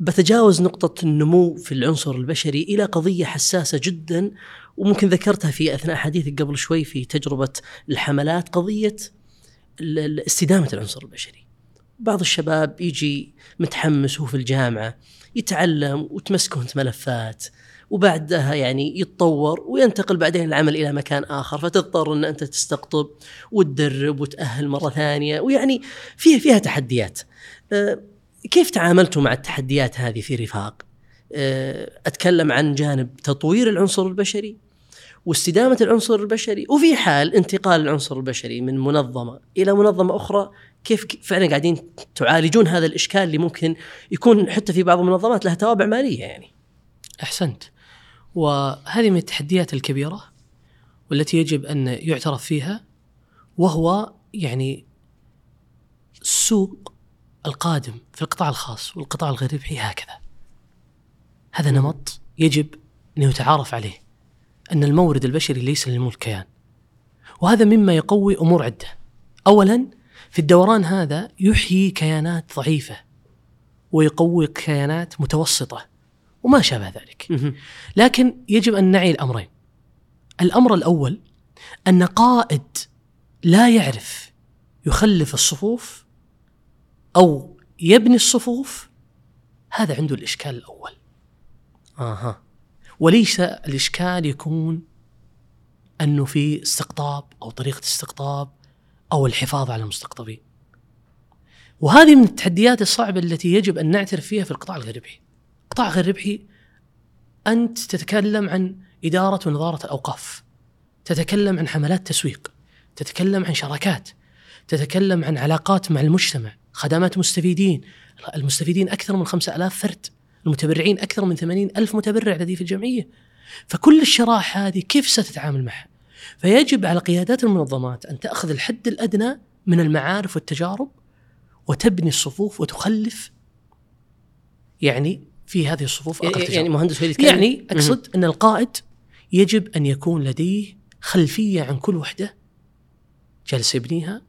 Speaker 2: بتجاوز نقطة النمو في العنصر البشري إلى قضية حساسة جدا وممكن ذكرتها في أثناء حديثك قبل شوي في تجربة الحملات قضية استدامة العنصر البشري بعض الشباب يجي متحمس وهو في الجامعة يتعلم وتمسكه انت ملفات وبعدها يعني يتطور وينتقل بعدين العمل إلى مكان آخر فتضطر إن أنت تستقطب وتدرب وتأهل مرة ثانية ويعني فيها فيها تحديات. كيف تعاملتوا مع التحديات هذه في رفاق؟ أه، أتكلم عن جانب تطوير العنصر البشري واستدامة العنصر البشري وفي حال انتقال العنصر البشري من منظمة إلى منظمة أخرى كيف فعلا قاعدين تعالجون هذا الإشكال اللي ممكن يكون حتى في بعض المنظمات لها توابع مالية يعني.
Speaker 1: أحسنت وهذه من التحديات الكبيرة والتي يجب أن يعترف فيها وهو يعني السوق القادم في القطاع الخاص والقطاع الغير ربحي هكذا. هذا نمط يجب أن يتعارف عليه أن المورد البشري ليس للملك كيان. وهذا مما يقوي أمور عدة. اولا في الدوران هذا يحيي كيانات ضعيفة ويقوي كيانات متوسطة وما شابه ذلك. لكن يجب أن نعي الأمرين. الأمر الأول أن قائد لا يعرف يخلف الصفوف أو يبني الصفوف هذا عنده الإشكال الأول
Speaker 2: أها
Speaker 1: وليس الإشكال يكون أنه في استقطاب أو طريقة استقطاب أو الحفاظ على المستقطبين. وهذه من التحديات الصعبة التي يجب أن نعترف فيها في القطاع الغير ربحي. القطاع غير ربحي أنت تتكلم عن إدارة ونظارة الأوقاف. تتكلم عن حملات تسويق. تتكلم عن شراكات. تتكلم عن علاقات مع المجتمع، خدمات مستفيدين، المستفيدين أكثر من 5000 فرد، المتبرعين أكثر من 80 ألف متبرع لدي في الجمعية. فكل الشرائح هذه كيف ستتعامل معها؟ فيجب على قيادات المنظمات أن تأخذ الحد الأدنى من المعارف والتجارب وتبني الصفوف وتخلف يعني في هذه الصفوف أقل
Speaker 2: يعني. مهندس
Speaker 1: يعني أقصد أن القائد يجب أن يكون لديه خلفية عن كل وحدة جالس يبنيها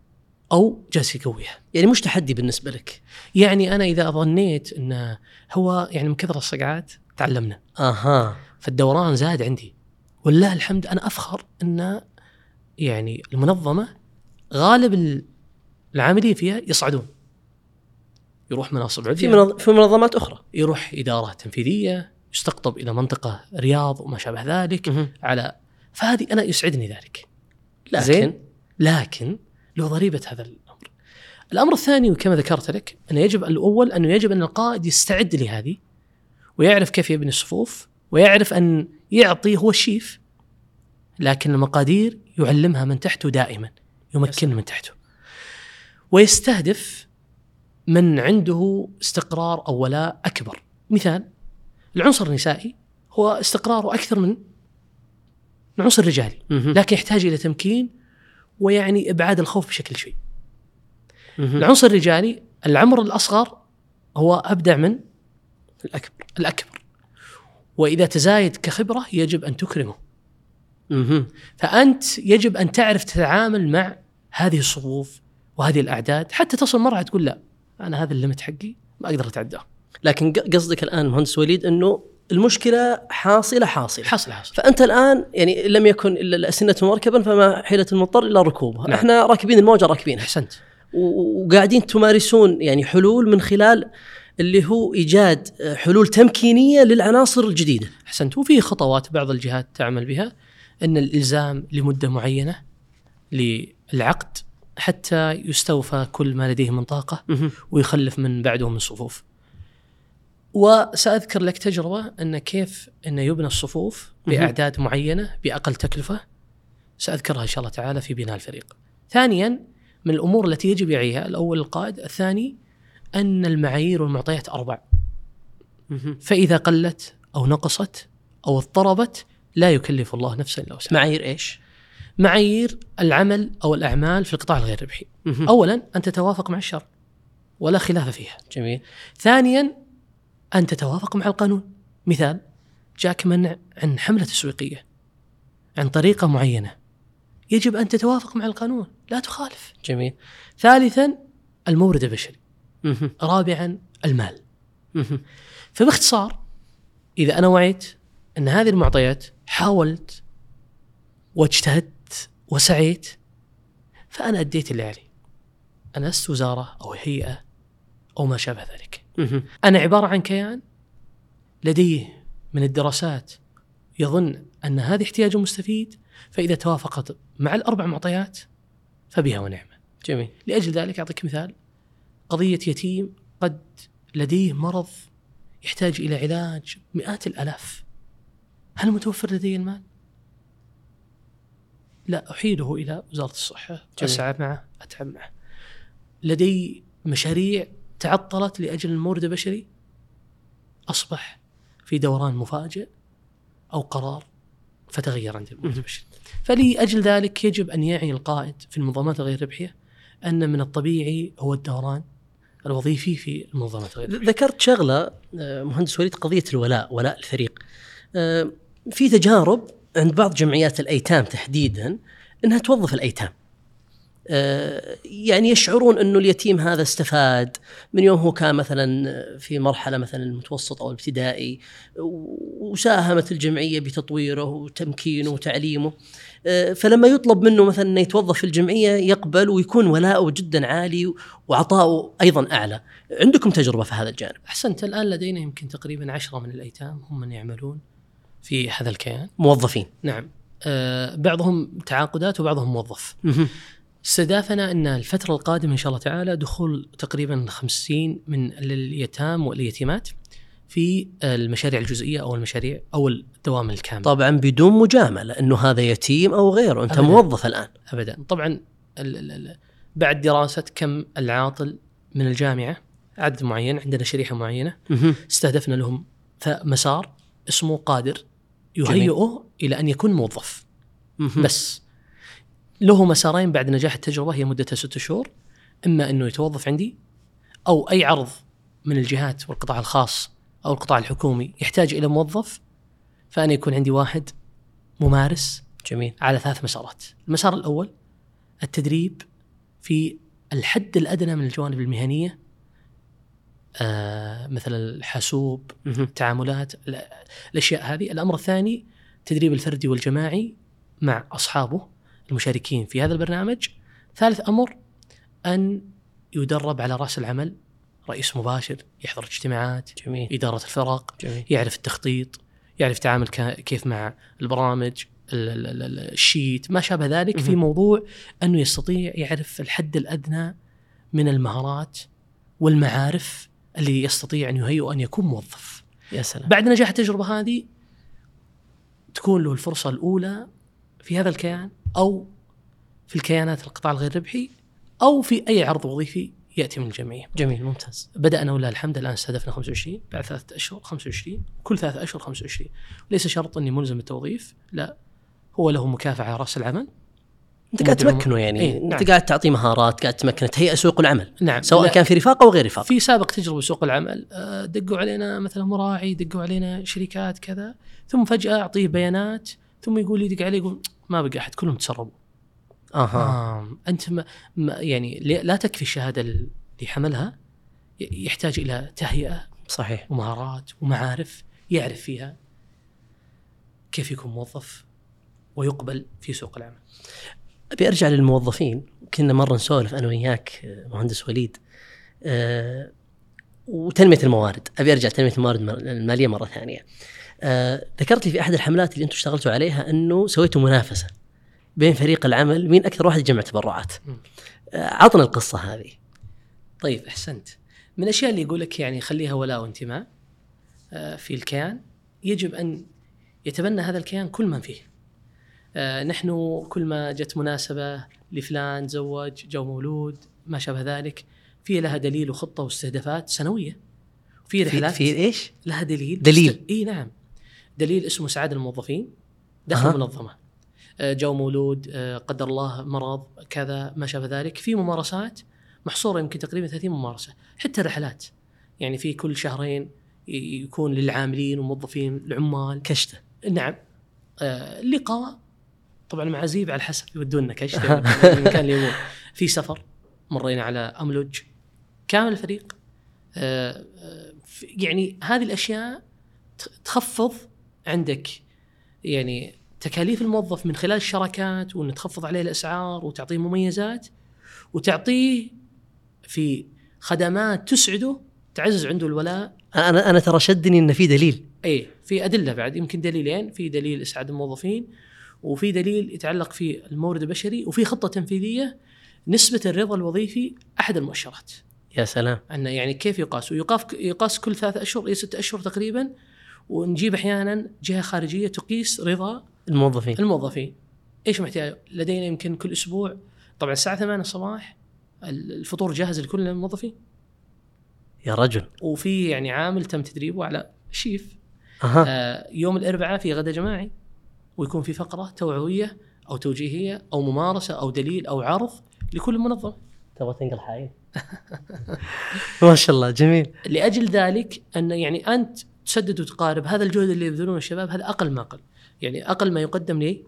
Speaker 1: أو جالس يقويها.
Speaker 2: يعني مش تحدي بالنسبة لك.
Speaker 1: يعني أنا إذا ظنيت انه هو يعني من كثر الصقعات تعلمنا.
Speaker 2: أها.
Speaker 1: فالدوران زاد عندي. ولله الحمد أنا أفخر إن يعني المنظمة غالب ال- العاملين فيها يصعدون. يروح مناصب عليا.
Speaker 2: في منظ... في منظمات أخرى.
Speaker 1: يروح إدارة تنفيذية يستقطب إلى منطقة رياض وما شابه ذلك على فهذه أنا يسعدني ذلك.
Speaker 2: لكن
Speaker 1: زين؟ لكن له ضريبة هذا الأمر. الأمر الثاني وكما ذكرت لك انه يجب الأول أنه يجب أن القائد يستعد لهذه ويعرف كيف يبني الصفوف ويعرف أن يعطي هو الشيف لكن المقادير يعلمها من تحته دائما يمكن من تحته ويستهدف من عنده استقرار أو ولاء أكبر مثال العنصر النسائي هو استقراره أكثر من العنصر الرجالي
Speaker 2: مهم.
Speaker 1: لكن يحتاج إلى تمكين ويعني إبعاد الخوف بشكل.
Speaker 2: مهم.
Speaker 1: العنصر الرجالي العمر الأصغر هو أبدع من
Speaker 2: الأكبر
Speaker 1: الأكبر. وإذا تزايد كخبرة يجب أن تكرمه. فأنت يجب أن تعرف تتعامل مع هذه الصفوف وهذه الأعداد حتى تصل مره تقول لا أنا هذا الليمت حقي ما أقدر أتعداه.
Speaker 2: لكن قصدك الآن مهندس وليد إنه المشكلة حاصلة حاصلة
Speaker 1: حصل حصل.
Speaker 2: فأنت الآن يعني لم يكن إلا الأسنة مركبا فما حيلة المضطر إلا ركوبها
Speaker 1: نعم.
Speaker 2: إحنا راكبين الموجة راكبينها أحسنت. وقاعدين تمارسون يعني حلول من خلال اللي هو إيجاد حلول تمكينية للعناصر الجديدة
Speaker 1: أحسنت وفي خطوات بعض الجهات تعمل بها أن الإلزام لمدة معينة للعقد حتى يستوفى كل ما لديه من
Speaker 2: طاقة.
Speaker 1: ويخلف من بعده من صفوف. وسأذكر لك تجربة إن كيف ان يبنى الصفوف بأعداد معينة بأقل تكلفة سأذكرها إن شاء الله تعالى في بناء الفريق. ثانيا من الأمور التي يجب يعيها الأول القائد، الثاني أن المعايير والمعطيات
Speaker 2: أربع.
Speaker 1: فإذا قلت أو نقصت أو اضطربت لا يكلف الله نفسا إلا وسعها.
Speaker 2: معايير إيش؟
Speaker 1: معايير العمل أو الأعمال في القطاع الغير ربحي. اولا ان تتوافق مع الشرع ولا خلاف فيها.
Speaker 2: جميل
Speaker 1: ثانيا أن تتوافق مع القانون. مثال جاك منع عن حملة تسويقية عن طريقة معينة. يجب أن تتوافق مع القانون، لا تخالف.
Speaker 2: جميل
Speaker 1: ثالثا المورد البشري. رابعا المال. فباختصار إذا أنا وعيت أن هذه المعطيات حاولت واجتهدت وسعيت فأنا أديت اللي علي. أنا لست وزارة أو هيئة أو ما شابه ذلك. أنا عبارة عن كيان لديه من الدراسات يظن أن هذه احتياجه مستفيد فإذا توافقت مع الأربع معطيات فبها ونعمة.
Speaker 2: جميل
Speaker 1: لأجل ذلك أعطيك مثال قضية يتيم قد لديه مرض يحتاج إلى علاج مئات الألاف هل متوفر لدي المال؟ لا أحيله إلى وزارة الصحة
Speaker 2: جميل.
Speaker 1: اسعى معه أتعب معه لدي مشاريع تعطلت لأجل المورد البشري؟ أصبح في دوران مفاجئ أو قرار فتغير عند المورد. البشري. فلأجل ذلك يجب أن يعي القائد في المنظمات الغير ربحية أن من الطبيعي هو الدوران الوظيفي في المنظمات الغير ربحية.
Speaker 2: ذكرت شغلة آه، مهندس وليد قضية الولاء ولاء الفريق. آه، في تجارب عند بعض جمعيات الأيتام تحديدا إنها توظف الأيتام. يعني يشعرون أنه اليتيم هذا استفاد من يوم هو كان مثلا في مرحلة مثلا المتوسط أو الابتدائي وساهمت الجمعية بتطويره وتمكينه وتعليمه. آه، فلما يطلب منه مثلا إنه يتوظف في الجمعية يقبل ويكون ولاؤه جدا عالي وعطاؤه أيضا أعلى. عندكم تجربة في هذا الجانب؟
Speaker 1: أحسنت. الآن لدينا يمكن تقريبا عشرة من الأيتام هم من يعملون في هذا الكيان.
Speaker 2: موظفين.
Speaker 1: نعم. آه بعضهم تعاقدات وبعضهم موظف. استهدافنا أن الفترة القادمة إن شاء الله تعالى دخول تقريبا 50 من اليتام واليتيمات في المشاريع الجزئية أو المشاريع أو الدوام الكامل
Speaker 2: طبعا بدون مجاملة إنه هذا يتيم أو غيره أنت
Speaker 1: أبداً.
Speaker 2: موظف الآن
Speaker 1: ابدا طبعا ال ال ال بعد دراسة كم العاطل من الجامعة عدد معين عندنا شريحة
Speaker 2: معينة.
Speaker 1: استهدفنا لهم مسار اسمه قادر يهيئه إلى أن يكون موظف. بس له مسارين بعد نجاح التجربة هي مدتها ست شهور إما إنه يتوظف عندي أو أي عرض من الجهات والقطاع الخاص أو القطاع الحكومي يحتاج إلى موظف فأنا يكون عندي واحد ممارس
Speaker 2: جميل
Speaker 1: على ثلاث مسارات. المسار الأول التدريب في الحد الأدنى من الجوانب المهنية آه مثل الحاسوب. التعاملات ال- الأشياء هذه. الأمر الثاني التدريب الفردي والجماعي مع أصحابه. المشاركين في هذا البرنامج ثالث أمر أن يدرب على رأس العمل رئيس مباشر يحضر اجتماعات
Speaker 2: جميل
Speaker 1: إدارة الفرق
Speaker 2: جميل
Speaker 1: يعرف التخطيط يعرف يتعامل كا- كيف مع البرامج ال- ال- ال- ال- الشيت ما شابه ذلك في. موضوع أنه يستطيع يعرف الحد الأدنى من المهارات والمعارف اللي يستطيع أن يهيئ ان يكون موظف.
Speaker 2: يا سلام
Speaker 1: بعد نجاح التجربة هذه تكون له الفرصة الأولى في هذا الكيان أو في الكيانات القطاع الغير ربحي أو في أي عرض وظيفي يأتي من الجمعية.
Speaker 2: جميل ممتاز.
Speaker 1: بدأنا ولله الحمد الآن استهدفنا 25 بعد ثلاثة أشهر 25 كل ثلاثة أشهر 25 ليس شرط أني ملزم بالتوظيف لا. هو له مكافأة على رأس العمل.
Speaker 2: أنت قاعد. تمكنه يعني.
Speaker 1: إيه،
Speaker 2: أنت
Speaker 1: نعم.
Speaker 2: قاعد تعطيه مهارات قاعد تمكنه تهيئ سوق العمل.
Speaker 1: نعم.
Speaker 2: سواء
Speaker 1: لا،
Speaker 2: كان في رفاق أو غير رفاق
Speaker 1: في سابق تجربة بسوق العمل آه، دقوا علينا مثلا مراعي دقوا علينا شركات كذا ثم فجأة أعطيه بيانات ثم يقول يدق علي يقول ما بقى أحد كلهم تسربوا.
Speaker 2: أها.
Speaker 1: آه. أنت ما ما يعني لا تكفي الشهادة اللي حملها يحتاج إلى تهيئة
Speaker 2: صحيح.
Speaker 1: ومهارات ومعارف يعرف فيها كيف يكون موظف ويقبل في سوق العمل.
Speaker 2: أبي أرجع للموظفين. كنا مرة نسولف أنا وياك مهندس وليد أه وتنمية الموارد. أبي أرجع تنميه الموارد المالية مرة ثانية. أه ذكرت لي في أحد الحملات اللي أنتم اشتغلتوا عليها أنه سويتوا منافسة بين فريق العمل مين أكثر واحد يجمع تبرعات. آه، عطنا القصة هذه.
Speaker 1: طيب أحسنت. من الأشياء اللي يقول لك يعني خليها ولاء وانتماء آه، في الكيان يجب أن يتبنى هذا الكيان كل من فيه. آه، نحن كل ما جت مناسبة لفلان تزوج جو مولود ما شابه ذلك في لها دليل وخطة واستهدافات سنوية. في
Speaker 2: في,
Speaker 1: رحلات
Speaker 2: في إيش؟
Speaker 1: لها دليل.
Speaker 2: دليل.
Speaker 1: إي نعم. دليل اسمه سعادة الموظفين داخل
Speaker 2: أها.
Speaker 1: المنظمه آه، جو مولود آه، قدر الله مرض كذا ما شابه ذلك. في ممارسات محصورة يمكن تقريبا 30 ممارسة حتى الرحلات. يعني في كل شهرين يكون للعاملين والموظفين العمال
Speaker 2: كشته.
Speaker 1: نعم. آه، لقاء طبعا معازيب على حسب يودونا كشت المكان اللي يبون في سفر مرينا على املج كامل الفريق. آه، يعني هذه الأشياء تخفض عندك يعني تكاليف الموظف من خلال الشراكات وان تخفض عليه الأسعار وتعطيه مميزات وتعطيه في خدمات تسعده تعزز عنده الولاء.
Speaker 2: أنا أنا ترى شدني ان في دليل.
Speaker 1: اي في أدلة بعد يمكن دليلين في دليل إسعاد الموظفين وفي دليل يتعلق في المورد البشري وفي خطة تنفيذية نسبة الرضا الوظيفي أحد المؤشرات.
Speaker 2: يا سلام.
Speaker 1: انه يعني كيف يقاس؟ ويقاس يقاس كل ثلاث أشهر إلى ست أشهر تقريبا ونجيب أحيانا جهة خارجية تقيس رضا
Speaker 2: الموظفين.
Speaker 1: الموظفين. إيش محتاج؟ لدينا يمكن كل أسبوع طبعا الساعة 8 الصباح الفطور جاهز لكل الموظفين.
Speaker 2: يا رجل.
Speaker 1: وفي يعني عامل تم تدريبه على شيف.
Speaker 2: أها.
Speaker 1: آه، يوم الأربعاء في غدا جماعي ويكون في فقرة توعوية أو توجيهية أو ممارسة أو دليل أو عرض لكل منظمه.
Speaker 2: تبغى تنقل حاين ما شاء الله جميل.
Speaker 1: لأجل ذلك أن يعني أنت تسدد وتقارب. هذا الجهد اللي يبذلونه الشباب هذا أقل ما أقل. يعني أقل ما يقدم لي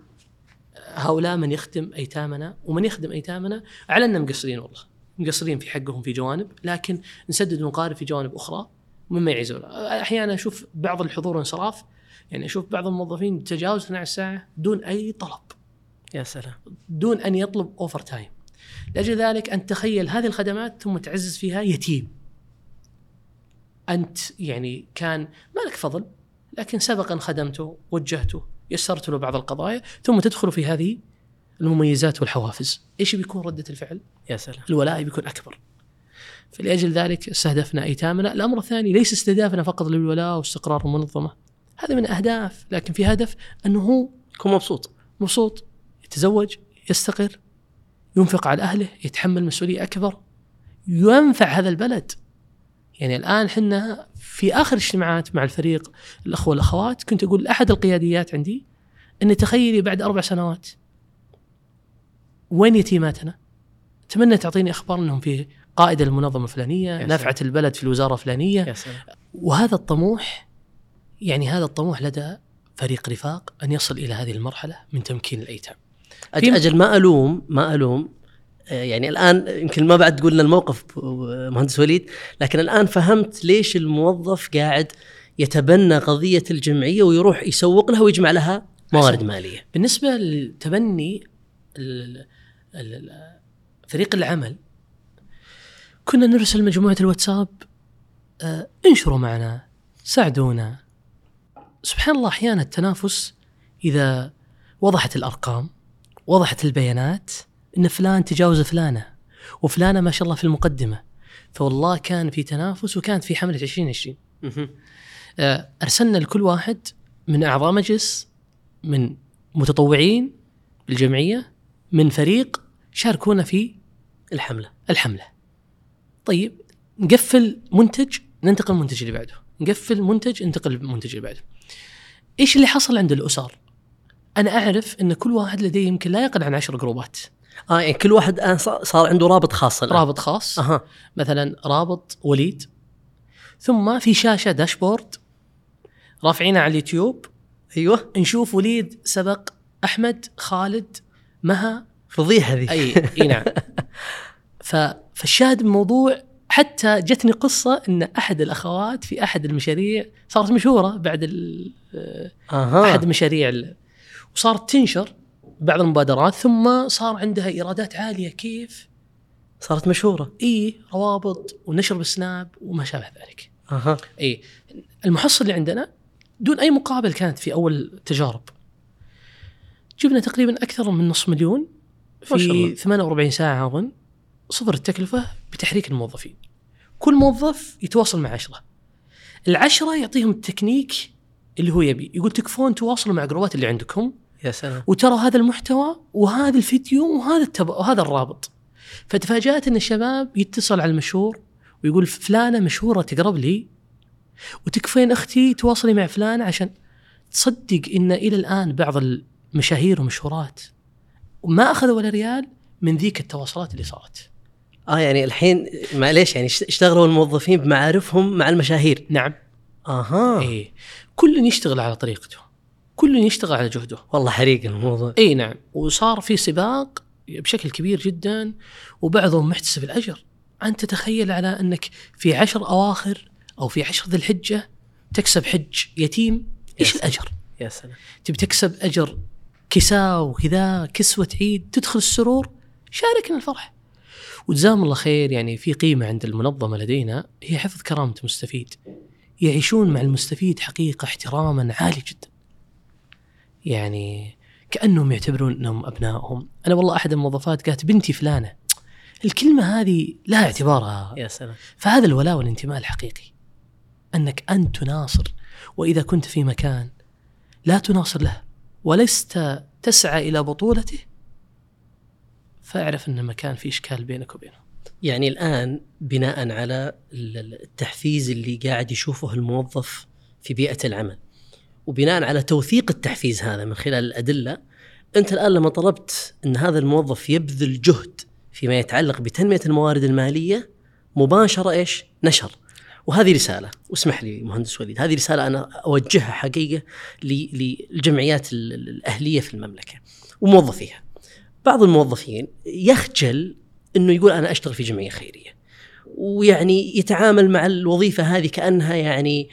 Speaker 1: هؤلاء من يخدم أيتامنا ومن يخدم أيتامنا. احنا مقصرين والله. مقصرين في حقهم في جوانب لكن نسدد ونقارب في جوانب أخرى مما يعيزون أحيانا أشوف بعض الحضور انصراف يعني أشوف بعض الموظفين تجاوز 12 ساعة دون أي طلب.
Speaker 2: يا سلام.
Speaker 1: دون أن يطلب overtime لأجل ذلك أن تخيل هذه الخدمات ثم تعزز فيها يتيم. أنت يعني كان ما لك فضل لكن سبقا خدمته وجهته يسرت له بعض القضايا ثم تدخل في هذه المميزات والحوافز. إيش بيكون ردة الفعل؟
Speaker 2: يا سلام.
Speaker 1: الولاء بيكون أكبر. فلأجل ذلك استهدفنا إيتامنا. الأمر الثاني ليس استهدافنا فقط للولاء واستقرار المنظمة. هذا من أهداف لكن في هدف أنه هو
Speaker 2: كن مبسوط.
Speaker 1: مبسوط يتزوج يستقر ينفق على أهله يتحمل مسؤولية أكبر ينفع هذا البلد. يعني الآن حنا في آخر اجتماعات مع الفريق الأخوة والأخوات كنت أقول لاحد القياديات عندي إن تخيلي بعد أربع سنوات وين يتيماتنا؟ أتمنى تعطيني أخبار إنهم في قائد المنظمة
Speaker 2: الفلانية،.
Speaker 1: نافعه البلد في
Speaker 2: الوزارة الفلانية،
Speaker 1: وهذا الطموح يعني هذا الطموح لدى فريق رفاق أن يصل إلى هذه المرحلة من تمكين
Speaker 2: الأيتام. أجل ما ألوم ما ألوم يعني الآن يمكن ما بعد تقول لنا الموقف آه، مهندس وليد لكن الآن فهمت ليش الموظف قاعد يتبنى قضية الجمعية ويروح يسوق لها ويجمع لها موارد
Speaker 1: أحسن.
Speaker 2: مالية
Speaker 1: بالنسبة لتبني فريق العمل كنا نرسل مجموعة الواتساب آه، انشروا معنا ساعدونا سبحان الله أحيانا التنافس إذا وضحت الأرقام وضحت البيانات إن فلان تجاوز فلانة وفلانة ما شاء الله في المقدمة فوالله كان في تنافس وكانت في حملة 2020 آه، أرسلنا لكل واحد من أعضاء مجلس من متطوعين بالجمعيه من فريق شاركونا في
Speaker 2: الحملة
Speaker 1: الحملة. طيب نقفل منتج ننتقل للمنتج اللي بعده، نقفل منتج ننتقل للمنتج اللي بعده. إيش اللي حصل عند الأسر؟ أنا أعرف إن كل واحد لديه يمكن لا يقل عن عشر جروبات،
Speaker 2: آه يعني كل واحد الآن صار عنده رابط خاص الآن.
Speaker 1: رابط خاص.
Speaker 2: أها.
Speaker 1: مثلا رابط وليد. ثم في شاشة داشبورد. رافعينها على اليوتيوب.
Speaker 2: أيوه.
Speaker 1: نشوف وليد سبق أحمد خالد مها.
Speaker 2: فضيحة ذي.
Speaker 1: أي إي نعم. فالشاهد الموضوع حتى جتني قصة إن أحد الأخوات في أحد المشاريع صارت مشهورة بعد ال...
Speaker 2: أها.
Speaker 1: أحد المشاريع ال... وصارت تنشر. بعض المبادرات ثم صار عندها إيرادات عالية كيف؟
Speaker 2: صارت مشهورة
Speaker 1: إي روابط ونشر بالسناب وما شابه ذلك.
Speaker 2: أها
Speaker 1: إي المحصل اللي عندنا دون أي مقابل كانت في أول التجارب. جبنا تقريبا أكثر من نصف مليون. في 48 ساعة أظن صفر التكلفة بتحريك الموظفين كل موظف يتواصل مع عشرة العشرة يعطيهم التكنيك اللي هو يبي يقول تكفون تواصلوا مع جروبات اللي عندكم
Speaker 2: يا سلام.
Speaker 1: وترى هذا المحتوى وهذا الفيديو وهذا التب... وهذا الرابط. فتفاجأت إن الشباب يتصل على المشهور ويقول فلانة مشهورة تقرب لي. وتكفين أختي تواصلي مع فلانة عشان تصدق إن إلى الآن بعض المشاهير والمشهورات ما أخذوا ولا ريال من ذيك التواصلات اللي صارت.
Speaker 2: آه يعني الحين معليش يعني اشت- اشتغلوا الموظفين بمعارفهم مع المشاهير.
Speaker 1: نعم.
Speaker 2: أها.
Speaker 1: إيه. كل يشتغل على طريقته. كل يشتغل على جهده.
Speaker 2: والله حريق الموضوع.
Speaker 1: إي نعم. وصار في سباق بشكل كبير جدا وبعضهم محتسب الأجر. انت تتخيل على أنك في عشر أواخر أو في عشر ذي الحجة تكسب حج يتيم
Speaker 2: إيش.
Speaker 1: الأجر؟
Speaker 2: يا سلام.
Speaker 1: تبي تكسب أجر كساء وكذا كسوة عيد تدخل السرور شاركنا الفرح. وجزاهم الله خير يعني في قيمة عند المنظمة لدينا هي حفظ كرامة المستفيد يعيشون مع المستفيد حقيقة احتراما عالي جدا. يعني كأنهم يعتبرون إنهم أبنائهم. أنا والله أحد الموظفات قالت بنتي فلانة. الكلمة هذه لها اعتبارها.
Speaker 2: يا سلام.
Speaker 1: فهذا الولاء والانتماء الحقيقي. أنك انت تناصر وإذا كنت في مكان لا تناصر له ولست تسعى إلى بطولته فاعرف إن المكان فيه إشكال بينك وبينه.
Speaker 2: يعني الآن بناء على ال- ال- التحفيز اللي قاعد يشوفه الموظف في بيئة العمل وبناء على توثيق التحفيز هذا من خلال الأدلة أنت الآن لما طلبت أن هذا الموظف يبذل جهد فيما يتعلق بتنمية الموارد المالية مباشرة إيش؟ نشر وهذه رسالة واسمح لي مهندس وليد هذه رسالة أنا أوجهها حقيقة للجمعيات ال- ال- الأهلية في المملكة وموظفيها. بعض الموظفين يخجل إنه يقول أنا أشتغل في جمعية خيرية. ويعني يتعامل مع الوظيفة هذه كأنها يعني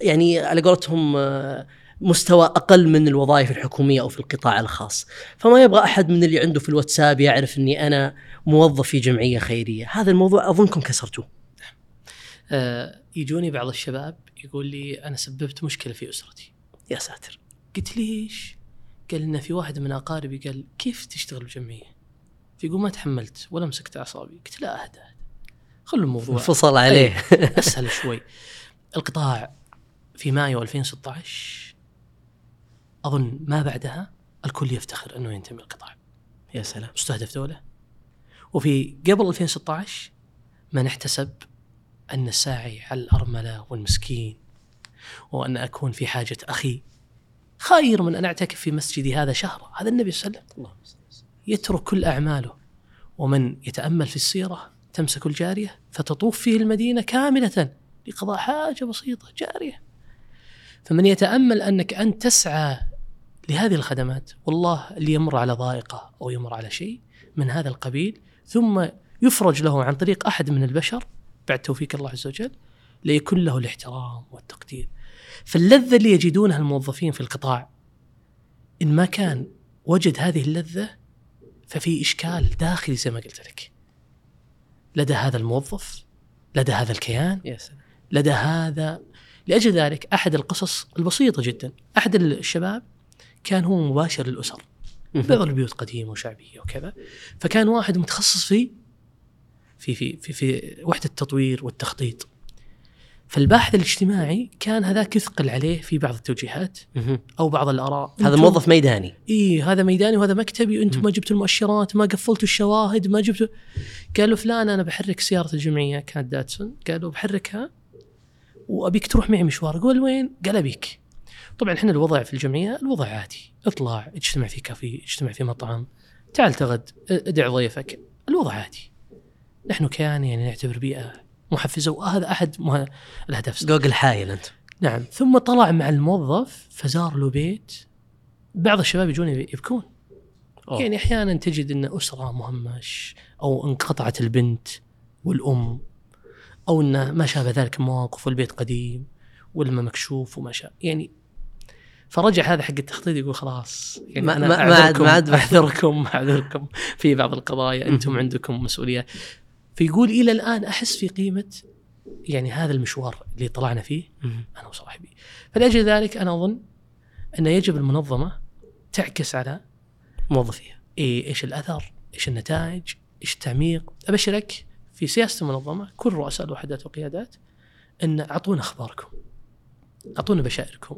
Speaker 2: يعني على قولتهم آه، مستوى أقل من الوظائف الحكومية أو في القطاع الخاص، فما يبغى أحد من اللي عنده في الواتساب يعرف إني أنا موظف في جمعية خيرية، هذا الموضوع أظنكم كسرتوه.
Speaker 1: آه يجوني بعض الشباب يقول لي أنا سببت مشكلة في أسرتي
Speaker 2: يا ساتر.
Speaker 1: قلت ليش؟ قال إن في واحد من أقاربي قال كيف تشتغل بجمعية؟ فيقول ما تحملت ولا مسكت أعصابي قلت لا أهدى خلوا الموضوع
Speaker 2: انفصل عليه.
Speaker 1: أسهل شوي القطاع في مايو 2016 أظن ما بعدها الكل يفتخر أنه ينتمي للقطاع.
Speaker 2: يا سلام.
Speaker 1: مستهدف دولة. وفي قبل 2016 من احتسب أن الساعي على الأرملة والمسكين وأن أكون في حاجة أخي. خير من أن أعتكف في مسجدي هذا شهر. هذا النبي صلى الله عليه
Speaker 2: وسلم.
Speaker 1: يترك كل أعماله. ومن يتأمل في السيرة تمسك الجارية فتطوف فيه المدينة كاملة. لقضاء حاجة بسيطة جارية. فمن يتأمل أنك أنت تسعى لهذه الخدمات والله اللي يمر على ضائقة أو يمر على شيء من هذا القبيل ثم يفرج له عن طريق أحد من البشر بعد توفيق الله عز وجل ليكون له الاحترام والتقدير. فاللذة اللي يجدونها الموظفين في القطاع إن ما كان وجد هذه اللذة ففي إشكال داخلي زي ما قلت لك. لدى هذا الموظف لدى هذا الكيان
Speaker 2: يا سلام.
Speaker 1: لدى هذا. لأجل ذلك أحد القصص البسيطة جدا. أحد الشباب كان هو مباشر للأسر بعض البيوت قديمة وشعبية وكذا. فكان واحد متخصص في في في في, في وحدة التطوير والتخطيط. فالباحث الاجتماعي كان هذاك يثقل عليه في بعض التوجيهات. أو بعض الآراء.
Speaker 2: هذا موظف ميداني.
Speaker 1: اي هذا ميداني وهذا مكتبي وأنتم ما جبتوا المؤشرات ما قفلتوا الشواهد ما جبتوا. قالوا فلان أنا بحرك سيارة الجمعية كانت داتسون. قالوا بحركها وأبيك تروح معي مشوار. قول وين؟ قال أبيك. طبعا إحنا الوضع في الجمعية الوضع عادي. اطلع اجتمع في كافيه اجتمع في مطعم. تعال تغد ادع ضيفك. الوضع عادي. نحن كيان يعني نعتبر بيئة محفزة وهذا أحد مه... الأهداف.
Speaker 2: جوجل حايل أنت.
Speaker 1: نعم. ثم طلع مع الموظف فزار له بيت. بعض الشباب يجون يبكون.
Speaker 2: أوه.
Speaker 1: يعني أحيانا تجد إن أسرة مهمش أو انقطعت البنت والأم. أو انه ما شابه ذلك المواقف والبيت قديم والما مكشوف وما شاء يعني فرجع هذا حق التخطيط يقول خلاص يعني
Speaker 2: ما-
Speaker 1: أنا
Speaker 2: ما-
Speaker 1: أعذركم-
Speaker 2: ما عاد
Speaker 1: أعذركم أعذركم في بعض القضايا أنتم عندكم مسؤوليه فيقول إلى الآن أحس في قيمة يعني هذا المشوار اللي طلعنا فيه. أنا وصاحبي فلأجل ذلك أنا أظن أن يجب المنظمة تعكس على
Speaker 2: موظفيها.
Speaker 1: إيه إيش الأثر؟ إيش النتائج؟ إيش التعميق أبشرك في سياسة المنظمة كل رؤساء الوحدات والقيادات أن أعطونا أخباركم أعطونا بشائركم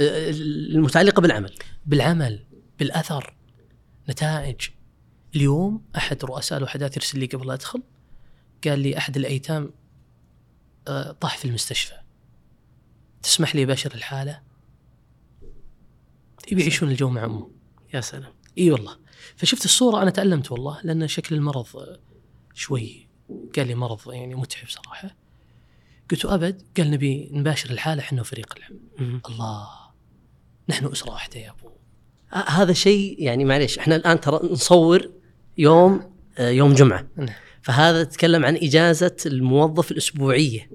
Speaker 2: آه، المتعلقة بالعمل
Speaker 1: بالعمل بالأثر نتائج. اليوم أحد رؤساء الوحدات يرسل لي قبل لا أدخل قال لي أحد الأيتام آه، طاح في المستشفى. تسمح لي أباشر الحالة؟ يبي يعيشون الجو مع أمه.
Speaker 2: يا سلام.
Speaker 1: إي والله. فشفت الصورة أنا تألمت والله لأن شكل المرض آه، شوي قال لي مرض يعني متعب صراحة. قلت له أبد؟ قال نبي نباشر الحاله إحنا وفريق العمل الله نحن أسرة واحدة يا أبو.
Speaker 2: آه، هذا شيء يعني معليش إحنا الآن ترى نصور يوم آه، يوم جمعة.
Speaker 1: نعم.
Speaker 2: فهذا تتكلم عن إجازة الموظف الأسبوعية.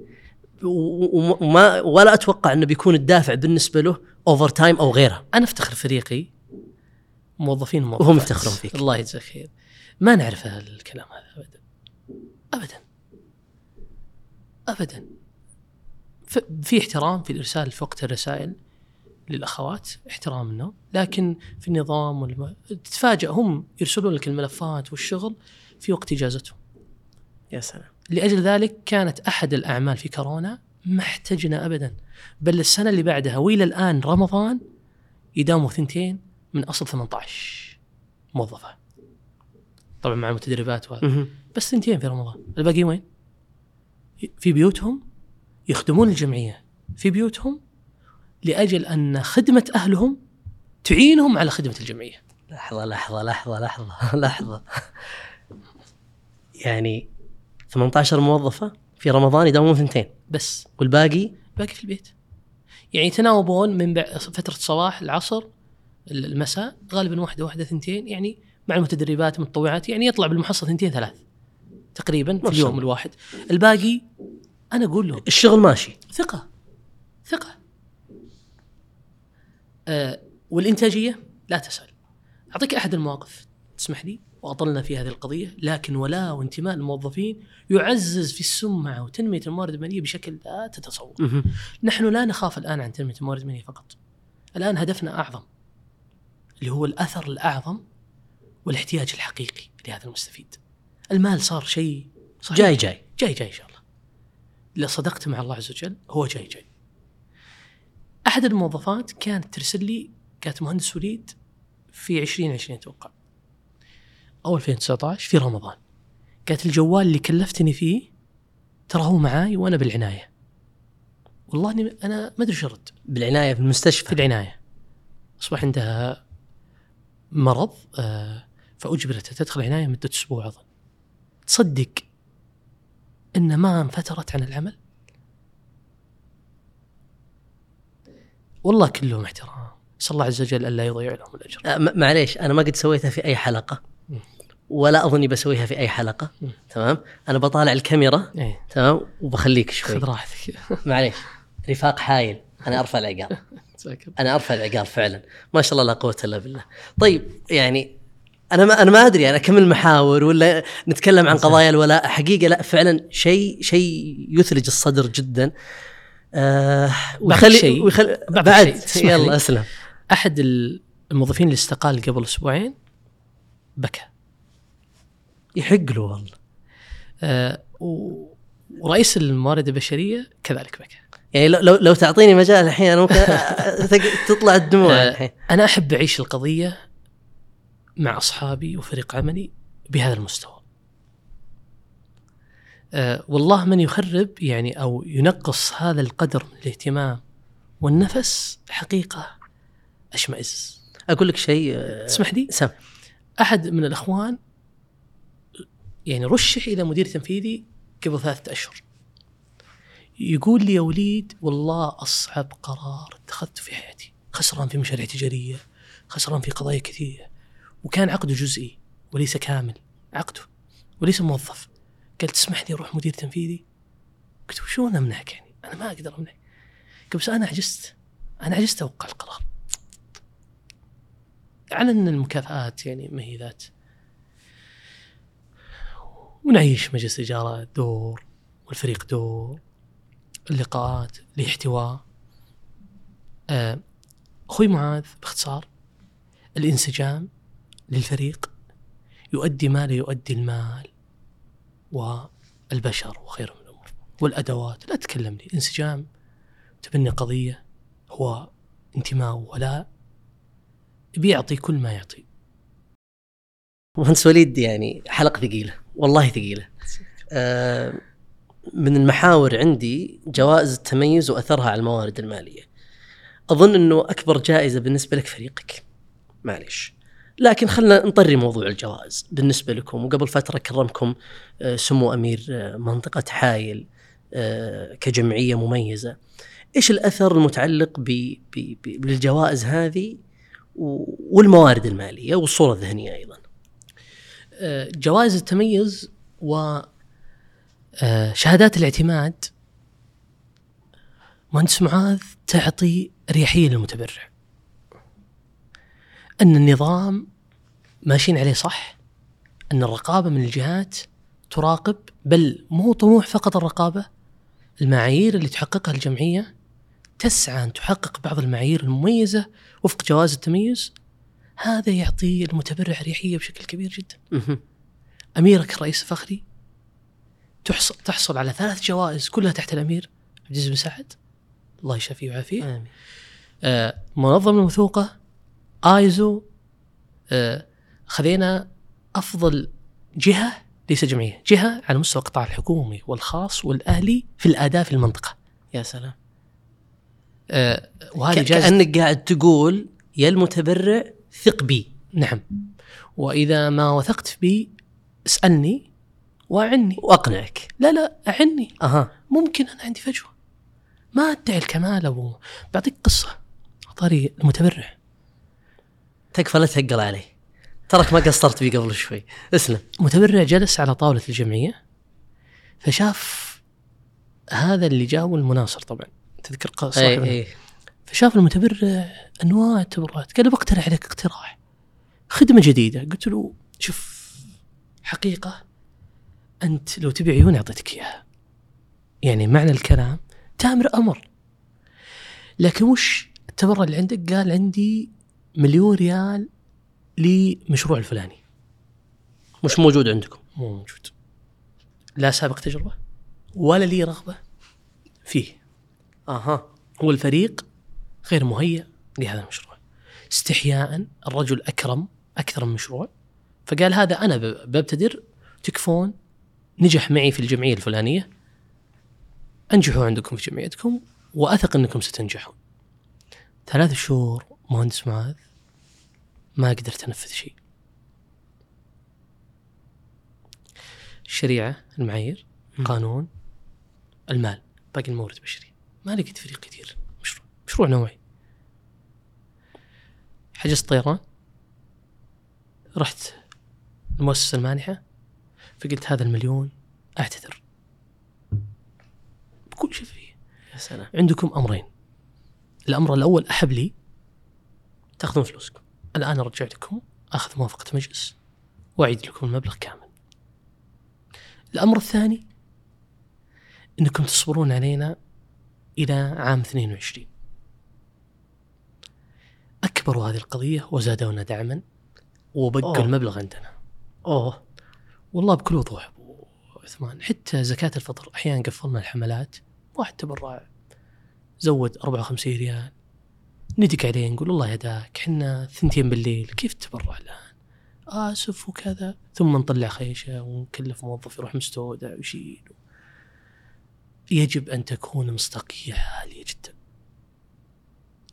Speaker 2: وما ولا أتوقع إنه بيكون الدافع بالنسبة له overtime أو غيرها
Speaker 1: أنا أفتخر فريقي موظفين وموظفات.
Speaker 2: وهم يفتخرون فيك.
Speaker 1: الله يجزاك خير. ما نعرف الكلام هذا ابدا. ابدا. ابدا. في احترام في الإرسال في وقت الرسائل للأخوات احترام منه لكن في النظام والم... تتفاجئ هم يرسلون لك الملفات والشغل في وقت إجازتهم.
Speaker 2: يا سلام.
Speaker 1: لأجل ذلك كانت أحد الأعمال في كورونا ما احتجنا ابدا. بل السنة اللي بعدها وإلى الآن رمضان يداوموا ثنتين من أصل 18 موظفة. طبعا مع المتدربات وهذا. بس ثنتين في رمضان. الباقي وين؟ في بيوتهم يخدمون الجمعية. في بيوتهم لأجل أن خدمة أهلهم تعينهم على خدمة الجمعية.
Speaker 2: لحظة لحظة لحظة لحظة لحظة. يعني 18 موظفة في رمضان يداومون ثنتين.
Speaker 1: بس.
Speaker 2: والباقي؟
Speaker 1: باقي في البيت. يعني يتناوبون من فترة الصباح العصر المساء غالبا واحدة واحدة ثنتين. يعني مع المتدربات المتطوعات. يعني يطلع بالمحصة ثنتين ثلاث. تقريبا في اليوم. الواحد الباقي أنا أقول له
Speaker 2: الشغل ماشي
Speaker 1: ثقة ثقة آه والإنتاجية لا تسأل أعطيك أحد المواقف تسمح لي وأطلنا في هذه القضية لكن ولاء وانتماء الموظفين يعزز في السمعة وتنمية الموارد المالية بشكل لا تتصور. نحن لا نخاف الآن عن تنمية الموارد المالية فقط. الآن هدفنا أعظم اللي هو الأثر الأعظم والاحتياج الحقيقي لهذا المستفيد. المال صار شيء صحيح.
Speaker 2: جاي جاي
Speaker 1: جاي جاي إن شاء الله. اذا صدقت مع الله عز وجل هو جاي جاي. أحد الموظفات كانت ترسل لي كانت مهندس وليد في 2020 أتوقع. أو 2019 في رمضان. قالت الجوال اللي كلفتني فيه ترى هو معاي وأنا بالعناية. والله إني أنا ما أدري أرد
Speaker 2: بالعناية في
Speaker 1: في
Speaker 2: المستشفى
Speaker 1: العناية. أصبح عندها مرض آه، فاجبرت تدخل عنايه مده أسبوع أظن. تصدق إن ما انفترت عن العمل؟ والله كلهم احترام. اسال الله عز وجل ألا يضيع لهم
Speaker 2: الأجر. م- معليش أنا ما قد سويتها في أي
Speaker 1: حلقة.
Speaker 2: ولا أظني بسويها في أي
Speaker 1: حلقة.
Speaker 2: تمام أنا بطالع الكاميرا
Speaker 1: إيه
Speaker 2: تمام وبخليك شوي
Speaker 1: خذ راحتك.
Speaker 2: معليش رفاق حايل أنا
Speaker 1: أرفع الله.
Speaker 2: أنا أرفع العقاب فعلا ما شاء الله لا قوة إلا بالله طيب يعني أنا ما أنا ما أدري أنا كم المحاور ولا نتكلم عن قضايا الولاء حقيقة لا فعلا شيء شيء يثلج الصدر جدا آه ويخلي
Speaker 1: شيء.
Speaker 2: ويخلي
Speaker 1: بعد شيء.
Speaker 2: يلا أسلم
Speaker 1: أحد الموظفين اللي استقال قبل أسبوعين بكى.
Speaker 2: يحق له والله
Speaker 1: آه، ورئيس الموارد البشرية كذلك بكى.
Speaker 2: يعني لو لو, لو تعطيني مجال الحين أنا ممكن تطلع الدموع
Speaker 1: آه،
Speaker 2: الحين
Speaker 1: أنا أحب أعيش القضية مع أصحابي وفريق عملي بهذا المستوى. أه والله من يخرب يعني أو ينقص هذا القدر من الاهتمام والنفس حقيقة أشمئز.
Speaker 2: أقول لك شيء آه،
Speaker 1: تسمح لي؟
Speaker 2: سم
Speaker 1: أحد من الأخوان يعني رشح إلى مدير تنفيذي قبل ثلاثة أشهر. يقول لي يا وليد والله أصعب قرار اتخذته في حياتي، خسران في مشاريع تجارية، خسران في قضايا كثيرة، وكان عقده جزئي وليس كامل، عقده وليس موظف. قال تسمح لي أروح مدير تنفيذي؟ قلت وشون أمنعك يعني؟ أنا ما أقدر أمنعك. قال بس أنا عجزت، أنا عجزت أوقع القرار. على أن المكافآت يعني ما هي ذات ونعيش مجلس الإدارة دور والفريق دور اللقاءات الاحتواء آه، أخوي معاذ باختصار الانسجام للفريق يؤدي ما لا يؤدي المال والبشر وخير من الأمور والأدوات. لا تتكلم لي انسجام تبني قضية هو انتماء ولا بيعطي كل ما يعطي.
Speaker 2: مهندس وليد يعني حلقة ثقيلة والله ثقيلة. آه من المحاور عندي جوائز التميز وأثرها على الموارد المالية. أظن إنه أكبر جائزة بالنسبة لك فريقك. معليش. لكن خلنا نطري موضوع الجوائز بالنسبة لكم. وقبل فترة كرمكم آه، سمو أمير آه، منطقة حايل آه، كجمعية مميزة. إيش الأثر المتعلق بالجوائز هذه والموارد المالية والصورة الذهنية أيضا؟
Speaker 1: جوائز التميز و شهادات الاعتماد. مهندس معاذ تعطي اريحيه للمتبرع. أن النظام ماشيين عليه صح أن الرقابة من الجهات تراقب بل مو طموح فقط الرقابة المعايير اللي تحققها الجمعية تسعى أن تحقق بعض المعايير المميزة وفق جواز التميز هذا يعطي المتبرع اريحيه بشكل كبير جدا. أميرك الرئيس الفخري تحصل تحصل على ثلاث جوائز كلها تحت الأمير عبد العزيز بن سعد الله يشافيه ويعافيه. آمين. آه منظمه موثوقه آيزو آه خذينا أفضل جهة ليس جمعية، جهة على مستوى القطاع الحكومي والخاص والأهلي في الأداء في المنطقة.
Speaker 2: يا سلام.
Speaker 1: آه وهذه
Speaker 2: كأنك قاعد تقول يا المتبرع ثق بي.
Speaker 1: نعم. وإذا ما وثقت بي اسألني وأعني
Speaker 2: وأقنعك.
Speaker 1: لا لا أعني.
Speaker 2: أها
Speaker 1: ممكن أنا عندي فجوة. ما أدعي الكمال ابو بعطيك قصة طاري المتبرع
Speaker 2: تكفى لا تهقل علي. ترك ما قصرت بي قبل شوي. اسلم.
Speaker 1: متبرع جلس على طاولة الجمعية فشاف هذا اللي جاء المناصر طبعا. تذكر
Speaker 2: صاحب أي أي.
Speaker 1: فشاف المتبرع أنواع التبرعات. قال بقترح عليك اقتراح. خدمة جديدة. قلت له شوف حقيقة أنت لو تبي عيون أعطيتك إياها. يعني معنى الكلام تامر أمر. لكن وش التبرع اللي عندك؟ قال عندي مليون ريال لمشروع الفلاني.
Speaker 2: مش موجود عندكم.
Speaker 1: مو موجود. لا سابق تجربة ولا لي رغبة فيه.
Speaker 2: أها.
Speaker 1: والفريق غير مهيأ لهذا المشروع. استحياء الرجل أكرم أكثر من مشروع. فقال هذا أنا ببتدر تكفون نجح معي في الجمعية الفلانية. أنجحوا عندكم في جمعيتكم وأثق إنكم ستنجحون. ثلاث شهور مهندس معاذ. ما قدرت أنفذ شيء. الشريعة المعايير قانون المال باقي المورد البشري ما لقيت فريق كثير. مشروع مشروع نوعي. حجزت طيران. رحت المؤسسة المانحة. فقلت هذا المليون أعتذر. بكل شفافية
Speaker 2: يا سلام.
Speaker 1: عندكم أمرين. الأمر الأول أحب لي
Speaker 2: تأخذون فلوسكم.
Speaker 1: الآن أرجع لكم أخذ موافقة مجلس وأعيد لكم المبلغ كامل. الأمر الثاني أنكم تصبرون علينا إلى عام 22 أكبروا هذه القضية وزادونا دعما وبقوا المبلغ عندنا.
Speaker 2: أوه.
Speaker 1: والله بكل وضوح أبو عثمان. حتى زكاة الفطر أحيانا قفلنا الحملات واحد تبرع زود 54 ريال. ندق عليه نقول الله يهداك حنا ثنتين بالليل كيف تبرع الآن؟ اسف وكذا ثم نطلع خيشة ونكلف موظف يروح مستودع ويشيل. يجب أن تكون مصداقية عالية جدا.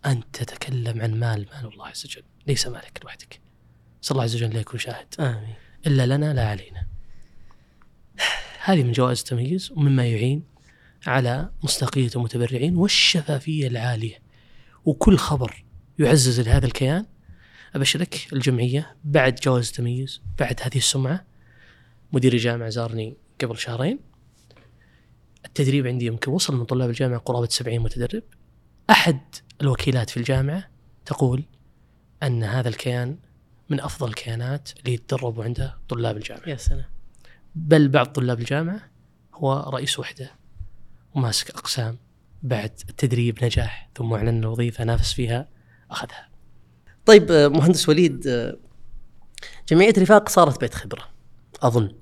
Speaker 1: انت تتكلم عن مال مال الله عز وجل. ليس مالك لوحدك. صلى الله عز وجل لا يكون شاهد
Speaker 2: آمين.
Speaker 1: إلا لنا لا علينا. هذه من جوائز التمييز ومما يعين على مصداقية المتبرعين والشفافية العالية. وكل خبر يعزز لهذا الكيان أبشرك الجمعية بعد جواز التمييز بعد هذه السمعة مدير الجامعة زارني قبل شهرين التدريب عندي يمكن وصل من طلاب الجامعة قرابة 70 متدرب أحد الوكيلات في الجامعة تقول أن هذا الكيان من أفضل الكيانات اللي يتدربوا عندها طلاب الجامعة.
Speaker 2: يا سلام.
Speaker 1: بل بعض طلاب الجامعة هو رئيس وحدة وماسك أقسام بعد التدريب نجاح ثم أعلن الوظيفة نافس فيها أخذها.
Speaker 2: طيب آه، مهندس وليد آه، جمعية رفاق صارت بيت خبرة أظن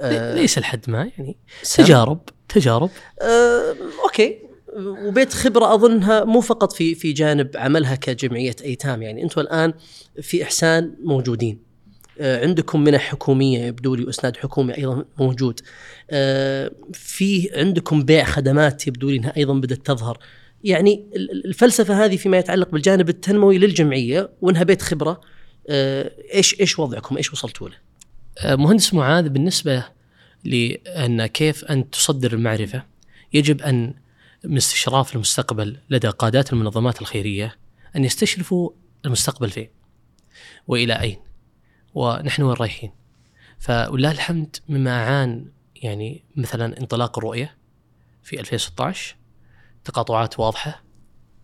Speaker 1: آه ليس لحد ما يعني. تجارب تجارب
Speaker 2: آه، أوكي وبيت خبرة أظنها مو فقط في في جانب عملها كجمعية أيتام يعني أنتم الآن في إحسان موجودين عندكم منح حكومية يبدو لي وإسناد حكومي أيضا موجود. آه، في عندكم بيع خدمات يبدو لي إنها أيضا بدأت تظهر. يعني ال- ال- الفلسفة هذه فيما يتعلق بالجانب التنموي للجمعية وإنها بيت خبرة. آه، إيش إيش وضعكم؟ إيش وصلتوا له؟
Speaker 1: آه، مهندس معاذ بالنسبة لأن كيف أن تصدر المعرفة يجب أن من استشراف المستقبل لدى قادات المنظمات الخيرية أن يستشرفوا المستقبل فين وإلى أين؟ ونحن وين رايحين؟ فولله الحمد مما أعان يعني مثلا انطلاق الرؤية في 2016 تقاطعات واضحة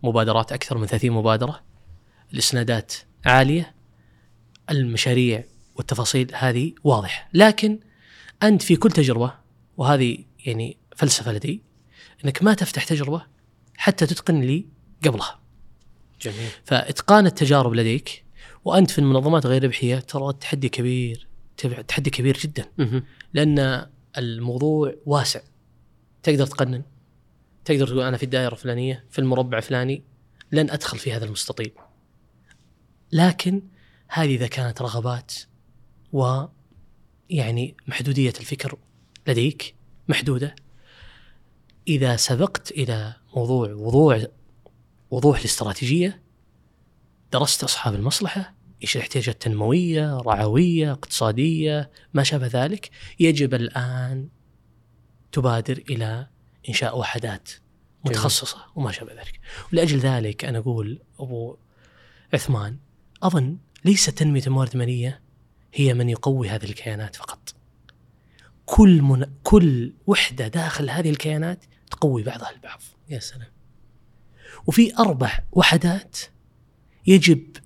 Speaker 1: مبادرات أكثر من 30 مبادرة الإسنادات عالية المشاريع والتفاصيل هذه واضحة. لكن أنت في كل تجربة وهذه يعني فلسفة لدي أنك ما تفتح تجربة حتى تتقن لي قبلها.
Speaker 2: جميل.
Speaker 1: فإتقان التجارب لديك وأنت في المنظمات غير ربحية ترى تحدي كبير تحدي كبير جدا. لأن الموضوع واسع. تقدر تقنن تقدر تقول أنا في الدائرة الفلانية في المربع الفلاني لن أدخل في هذا المستطيل. لكن هذه إذا كانت رغبات و يعني محدودية الفكر لديك محدودة إذا سبقت إلى موضوع وضوع وضوح الاستراتيجية درست أصحاب المصلحة إيش الاحتياجات التنموية رعوية اقتصادية ما شابه ذلك. يجب الآن تبادر إلى إنشاء وحدات متخصصة وما شابه ذلك. ولأجل ذلك أنا أقول أبو عثمان أظن ليس تنمية الموارد المالية هي من يقوي هذه الكيانات فقط. كل من كل وحدة داخل هذه الكيانات تقوي بعضها البعض.
Speaker 2: يا سلام.
Speaker 1: وفي أربع وحدات يجب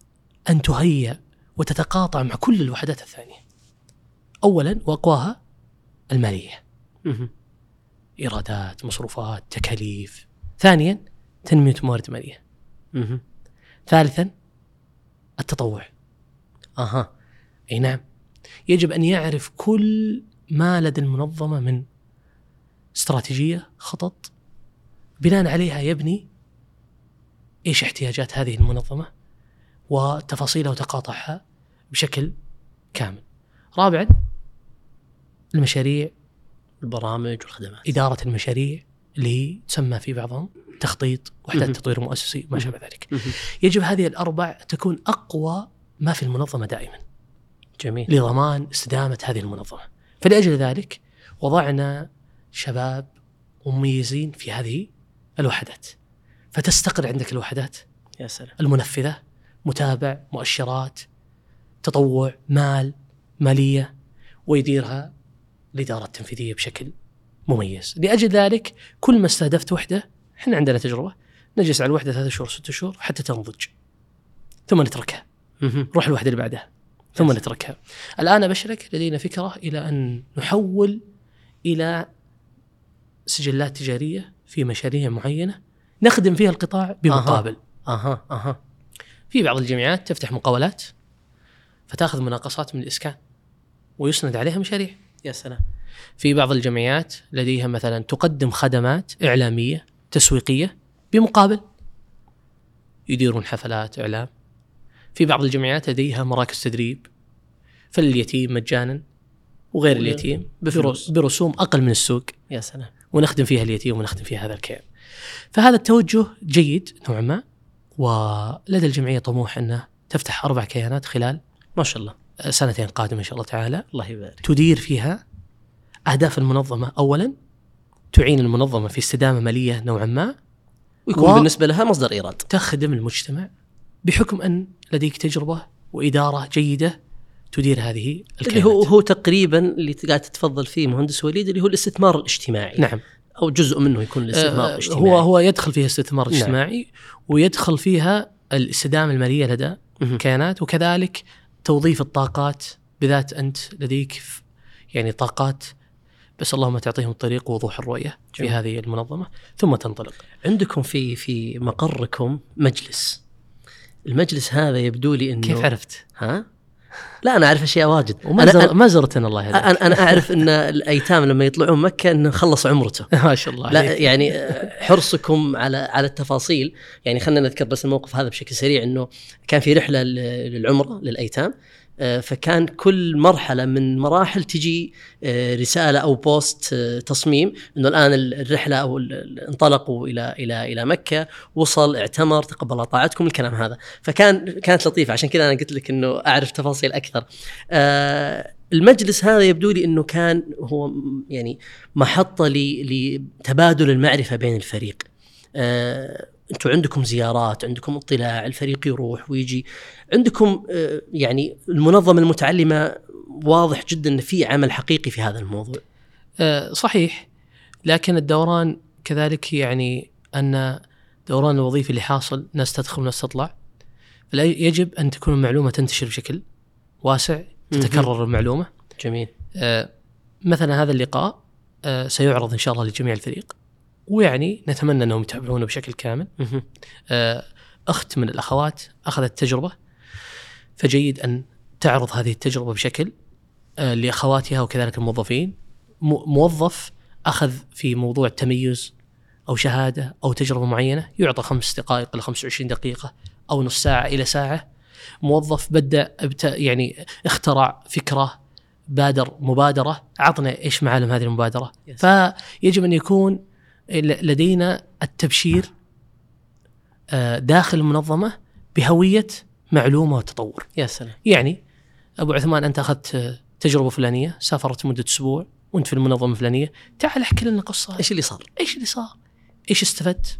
Speaker 1: أن تهيأ وتتقاطع مع كل الوحدات الثانية. أولا وأقواها المالية. إيرادات مصروفات تكاليف. ثانيا تنمية موارد مالية. ثالثا التطوع.
Speaker 2: أها.
Speaker 1: أي نعم. يجب أن يعرف كل ما لدى المنظمه من استراتيجية خطط. بناء عليها يبني إيش احتياجات هذه المنظمة؟ وتفاصيلها وتقاطعها بشكل كامل. رابعا المشاريع
Speaker 2: البرامج والخدمات
Speaker 1: إدارة المشاريع اللي هي تسمى في بعضهم تخطيط وحدات. تطوير مؤسسي ما شابه ذلك. يجب هذه الأربع تكون أقوى ما في المنظمة دائما.
Speaker 2: جميل
Speaker 1: لضمان استدامة هذه المنظمة فلأجل ذلك وضعنا شباب مميزين في هذه الوحدات فتستقر عندك الوحدات
Speaker 2: يا سلام
Speaker 1: المنفذة متابع مؤشرات تطوع مال مالية ويديرها الإدارة التنفيذية بشكل مميز لأجل ذلك كل ما استهدفت وحدة إحنا عندنا تجربة نجلس على الوحدة ثلاثة شهور ستة شهور حتى تنضج ثم نتركها. نروح الوحدة اللي بعدها ثم. نتركها. الآن أبشرك لدينا فكرة إلى أن نحول إلى سجلات تجارية في مشاريع معينة نخدم فيها القطاع بمقابل.
Speaker 2: أها أها
Speaker 1: في بعض الجامعات تفتح مقاولات فتاخذ مناقصات من الإسكان ويسند عليها مشاريع.
Speaker 2: يا سلام
Speaker 1: في بعض الجمعيات لديها مثلا تقدم خدمات إعلامية تسويقية بمقابل يديرون حفلات إعلام في بعض الجمعيات لديها مراكز تدريب فاليتيم مجانا وغير اليتيم
Speaker 2: بفلوس.
Speaker 1: برسوم أقل من السوق
Speaker 2: يا سلام
Speaker 1: ونخدم فيها اليتيم ونخدم فيها هذا الكيان. فهذا التوجه جيد نوعا ما ولدى الجمعية طموح انها تفتح أربع كيانات خلال
Speaker 2: ما شاء الله
Speaker 1: سنتين قادمة إن شاء الله تعالى.
Speaker 2: الله يبارك.
Speaker 1: تدير فيها أهداف المنظمة. اولا تعين المنظمة في استدامة مالية نوعا ما.
Speaker 2: ويكون
Speaker 1: و-
Speaker 2: بالنسبة لها مصدر إيراد.
Speaker 1: تخدم المجتمع بحكم أن لديك تجربة وإدارة جيدة تدير هذه الكيانات
Speaker 2: اللي هو هو تقريبا اللي قاعد تتفضل فيه مهندس وليد اللي هو الاستثمار الاجتماعي.
Speaker 1: نعم.
Speaker 2: أو جزء منه يكون الاستثمار
Speaker 1: آه،
Speaker 2: الاجتماعي
Speaker 1: هو هو يدخل فيها استثمار
Speaker 2: نعم.
Speaker 1: اجتماعي ويدخل فيها الاستدامة المالية لدى. الكيانات وكذلك توظيف الطاقات بذات أنت لديك يعني طاقات بس اللهم تعطيهم الطريق ووضوح الرؤية في. هذه المنظمة ثم تنطلق.
Speaker 2: عندكم في في مقركم مجلس المجلس هذا يبدو لي انه
Speaker 1: كيف عرفت؟
Speaker 2: ها لا أنا أعرف أشياء واجد
Speaker 1: وما أنا. ما زرتنا الله يهديك
Speaker 2: أنا أنا أعرف إن الأيتام لما يطلعون مكة إنه خلص عمرته
Speaker 1: ما شاء الله
Speaker 2: لا. يعني حرصكم على على التفاصيل يعني خلينا نذكر بس الموقف هذا بشكل سريع إنه كان في رحلة للعمرة للأيتام آه، فكان كل مرحلة من مراحل تجي آه، رسالة أو بوست آه، تصميم إنه الآن ال- الرحلة أو ال- ال- انطلقوا إلى إلى إلى مكة وصل اعتمر تقبل طاعتكم الكلام هذا. فكان كانت لطيفة. عشان كذا أنا قلت لك إنه أعرف تفاصيل أكثر. آه، المجلس هذا يبدو لي إنه كان هو يعني محطة ل- لتبادل المعرفة بين الفريق. آه، أنتم عندكم زيارات عندكم اطلاع الفريق يروح ويجي. عندكم آه، يعني المنظمة المتعلمة واضح جدا إن في عمل حقيقي في هذا الموضوع.
Speaker 1: آه، صحيح. لكن الدوران كذلك يعني أن دوران الوظيفي اللي حاصل ناس تدخل وناس تطلع. يجب أن تكون المعلومة تنتشر بشكل واسع تتكرر المعلومة.
Speaker 2: جميل.
Speaker 1: آه، مثلا هذا اللقاء سيعرض إن شاء الله لجميع الفريق. ويعني نتمنى أنهم يتابعونه بشكل كامل. آه، أخت من الأخوات أخذت تجربة فجيد أن تعرض هذه التجربة بشكل آه، لأخواتها وكذلك الموظفين موظف أخذ في موضوع تميز أو شهادة أو تجربة معينة يعطى خمس دقائق إلى 25 دقيقة أو نص ساعة إلى ساعة موظف بدأ يعني اخترع فكرة بادر مبادرة عطنا إيش معالم هذه المبادرة
Speaker 2: Yes.
Speaker 1: فيجب أن يكون لدينا التبشير آه، داخل المنظمة بهوية معلومة وتطور
Speaker 2: يا سلام
Speaker 1: يعني أبو عثمان أنت أخذت تجربة فلانية سافرت مدة أسبوع وأنت في المنظمة الفلانية تعال أحكي لنا قصه
Speaker 2: إيش اللي صار؟
Speaker 1: إيش اللي صار؟ إيش استفدت؟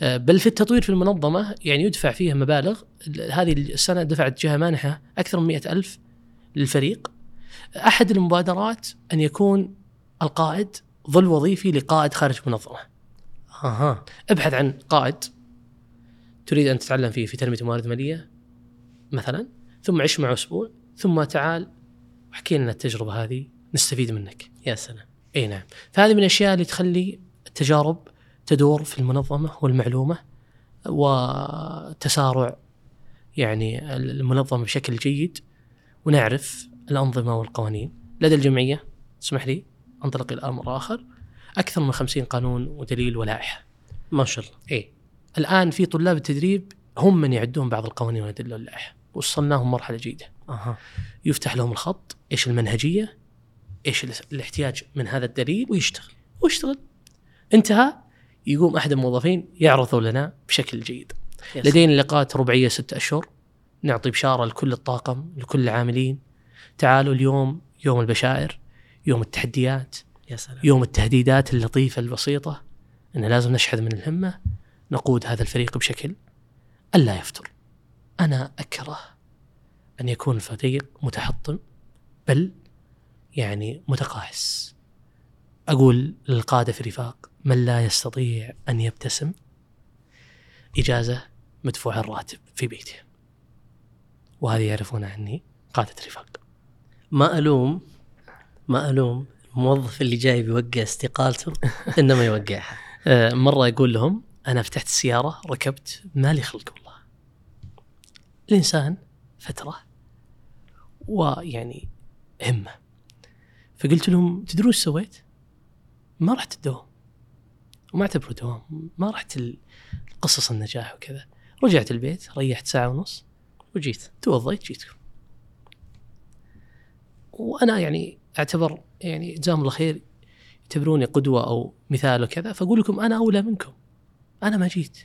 Speaker 1: آه، بل في التطوير في المنظمة يعني يدفع فيها مبالغ ال- هذه السنة دفعت جهة مانحة أكثر من مئة ألف للفريق أحد المبادرات أن يكون القائد ظل وظيفي لقائد خارج المنظمة
Speaker 2: أها.
Speaker 1: ابحث عن قائد تريد أن تتعلم فيه في تنمية الموارد المالية مثلا ثم عش معه أسبوع ثم تعال واحكي لنا التجربة هذه نستفيد منك.
Speaker 2: يا سلام.
Speaker 1: إي نعم. فهذه من الأشياء اللي تخلي التجارب تدور في المنظمة والمعلومة وتسارع يعني المنظمة بشكل جيد ونعرف الأنظمة والقوانين. لدى الجمعية اسمح لي. انطلق إلى أمر آخر. أكثر من 50 قانون ودليل ولائحة.
Speaker 2: ما شاء الله.
Speaker 1: اي الآن في طلاب التدريب هم من يعدون بعض القوانين والأدلة واللائحة. وصلناهم مرحلة جيده
Speaker 2: أها.
Speaker 1: يفتح لهم الخط. إيش المنهجية؟ إيش ال- الاحتياج من هذا الدليل؟ ويشتغل. ويشتغل. انتهى. يقوم أحد الموظفين يعرضه لنا بشكل جيد.
Speaker 2: سلام.
Speaker 1: لدينا لقاءات ربعية ست أشهر. نعطي بشارة لكل الطاقم لكل العاملين. تعالوا اليوم يوم البشائر. يوم التحديات
Speaker 2: يا سلام.
Speaker 1: يوم التهديدات اللطيفة البسيطة إن لازم نشحذ من الهمة نقود هذا الفريق بشكل ألا يفتر. أنا أكره أن يكون الفريق متحطم بل يعني متقاعس. أقول للقادة في رفاق من لا يستطيع أن يبتسم إجازة مدفوع الراتب في بيته. وهذه يعرفون عني قادة رفاق
Speaker 2: ما ألوم ما ألوم الموظف اللي جاي بيوقع استقالته إنما يوقعها.
Speaker 1: آه، مرة يقول لهم أنا فتحت السيارة ركبت مالي خلق والله. الإنسان فترة ويعني همة. فقلت لهم تدرون إيش سويت؟ ما رحت الدوام. وما اعتبره دوام ما رحت قصص النجاح وكذا. رجعت البيت ريحت ساعة ونص
Speaker 2: وجيت.
Speaker 1: توضيت جيتكم وأنا يعني أعتبر يعني جزاهم الله خير يعتبروني قدوة أو مثال وكذا فأقول لكم أنا أولى منكم. أنا ما جيت.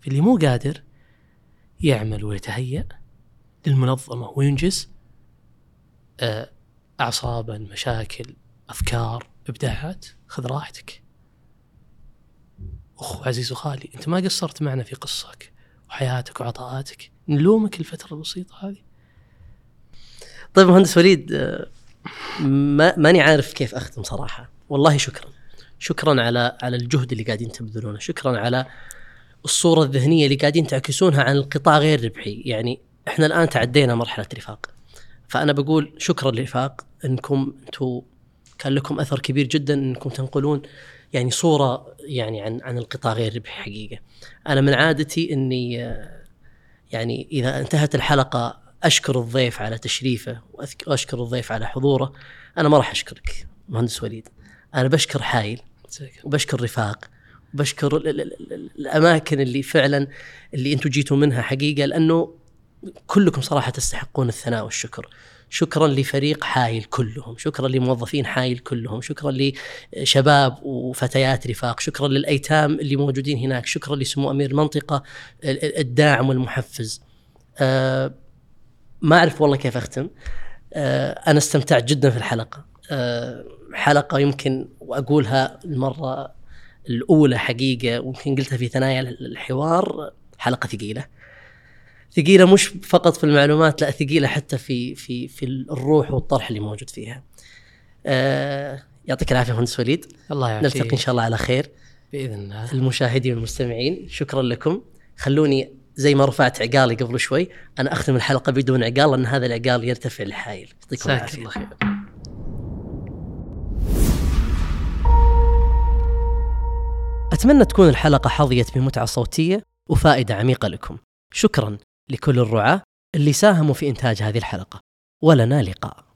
Speaker 1: فاللي مو قادر يعمل ويتهيأ للمنظمة وينجز آه، اعصابا مشاكل أفكار إبداعات خذ راحتك. أخو عزيز وخالي أنت ما قصرت معنا في قصصك وحياتك وعطاءاتك نلومك الفترة البسيطة هذه.
Speaker 2: طيب مهندس وليد آه، ما ماني عارف كيف اختم صراحة. والله شكرا. شكرا على على الجهد اللي قاعدين تبذلونه. شكرا على الصورة الذهنية اللي قاعدين تعكسونها عن القطاع غير ربحي. يعني إحنا الآن تعدينا مرحلة رفاق. فأنا بقول شكرا لرفاق. إنكم أنتم كان لكم أثر كبير جدا إنكم تنقلون يعني صورة يعني عن عن القطاع غير ربحي حقيقة. أنا من عادتي إني يعني إذا انتهت الحلقة أشكر الضيف على تشريفه وأشكر الضيف على حضوره. أنا ما راح أشكرك مهندس وليد. أنا بشكر حايل وبشكر رفاق وبشكر ال- ال- ال- ال- الأماكن اللي فعلا اللي أنتم جيتوا منها حقيقة لأنه كلكم صراحة تستحقون الثناء والشكر. شكرا لفريق حايل كلهم شكرا لموظفين حايل كلهم شكرا لشباب وفتيات رفاق شكرا للأيتام اللي موجودين هناك شكرا لسمو أمير المنطقة ال- ال- الداعم والمحفز. أه ما أعرف والله كيف أختم. أه أنا استمتعت جدا في الحلقة. أه حلقة يمكن واقولها المرة الأولى حقيقة ويمكن قلتها في ثنايا الحوار. حلقة ثقيلة. ثقيلة مش فقط في المعلومات لا ثقيلة حتى في في في الروح والطرح اللي موجود فيها. آه يعطيك العافية مهندس وليد.
Speaker 1: الله يعافيك.
Speaker 2: نلتقي إن شاء الله على خير.
Speaker 1: بإذن الله.
Speaker 2: المشاهدين والمستمعين شكرا لكم. خلوني زي ما رفعت عقالي قبل شوي أنا أختم الحلقة بدون عقال لأن هذا العقال يرتفع لحايل يعطيكم العافية
Speaker 1: الله خير
Speaker 2: أتمنى تكون الحلقة حظيت بمتعة صوتية وفائدة عميقة لكم. شكرا لكل الرعاة اللي ساهموا في إنتاج هذه الحلقة. ولنا لقاء.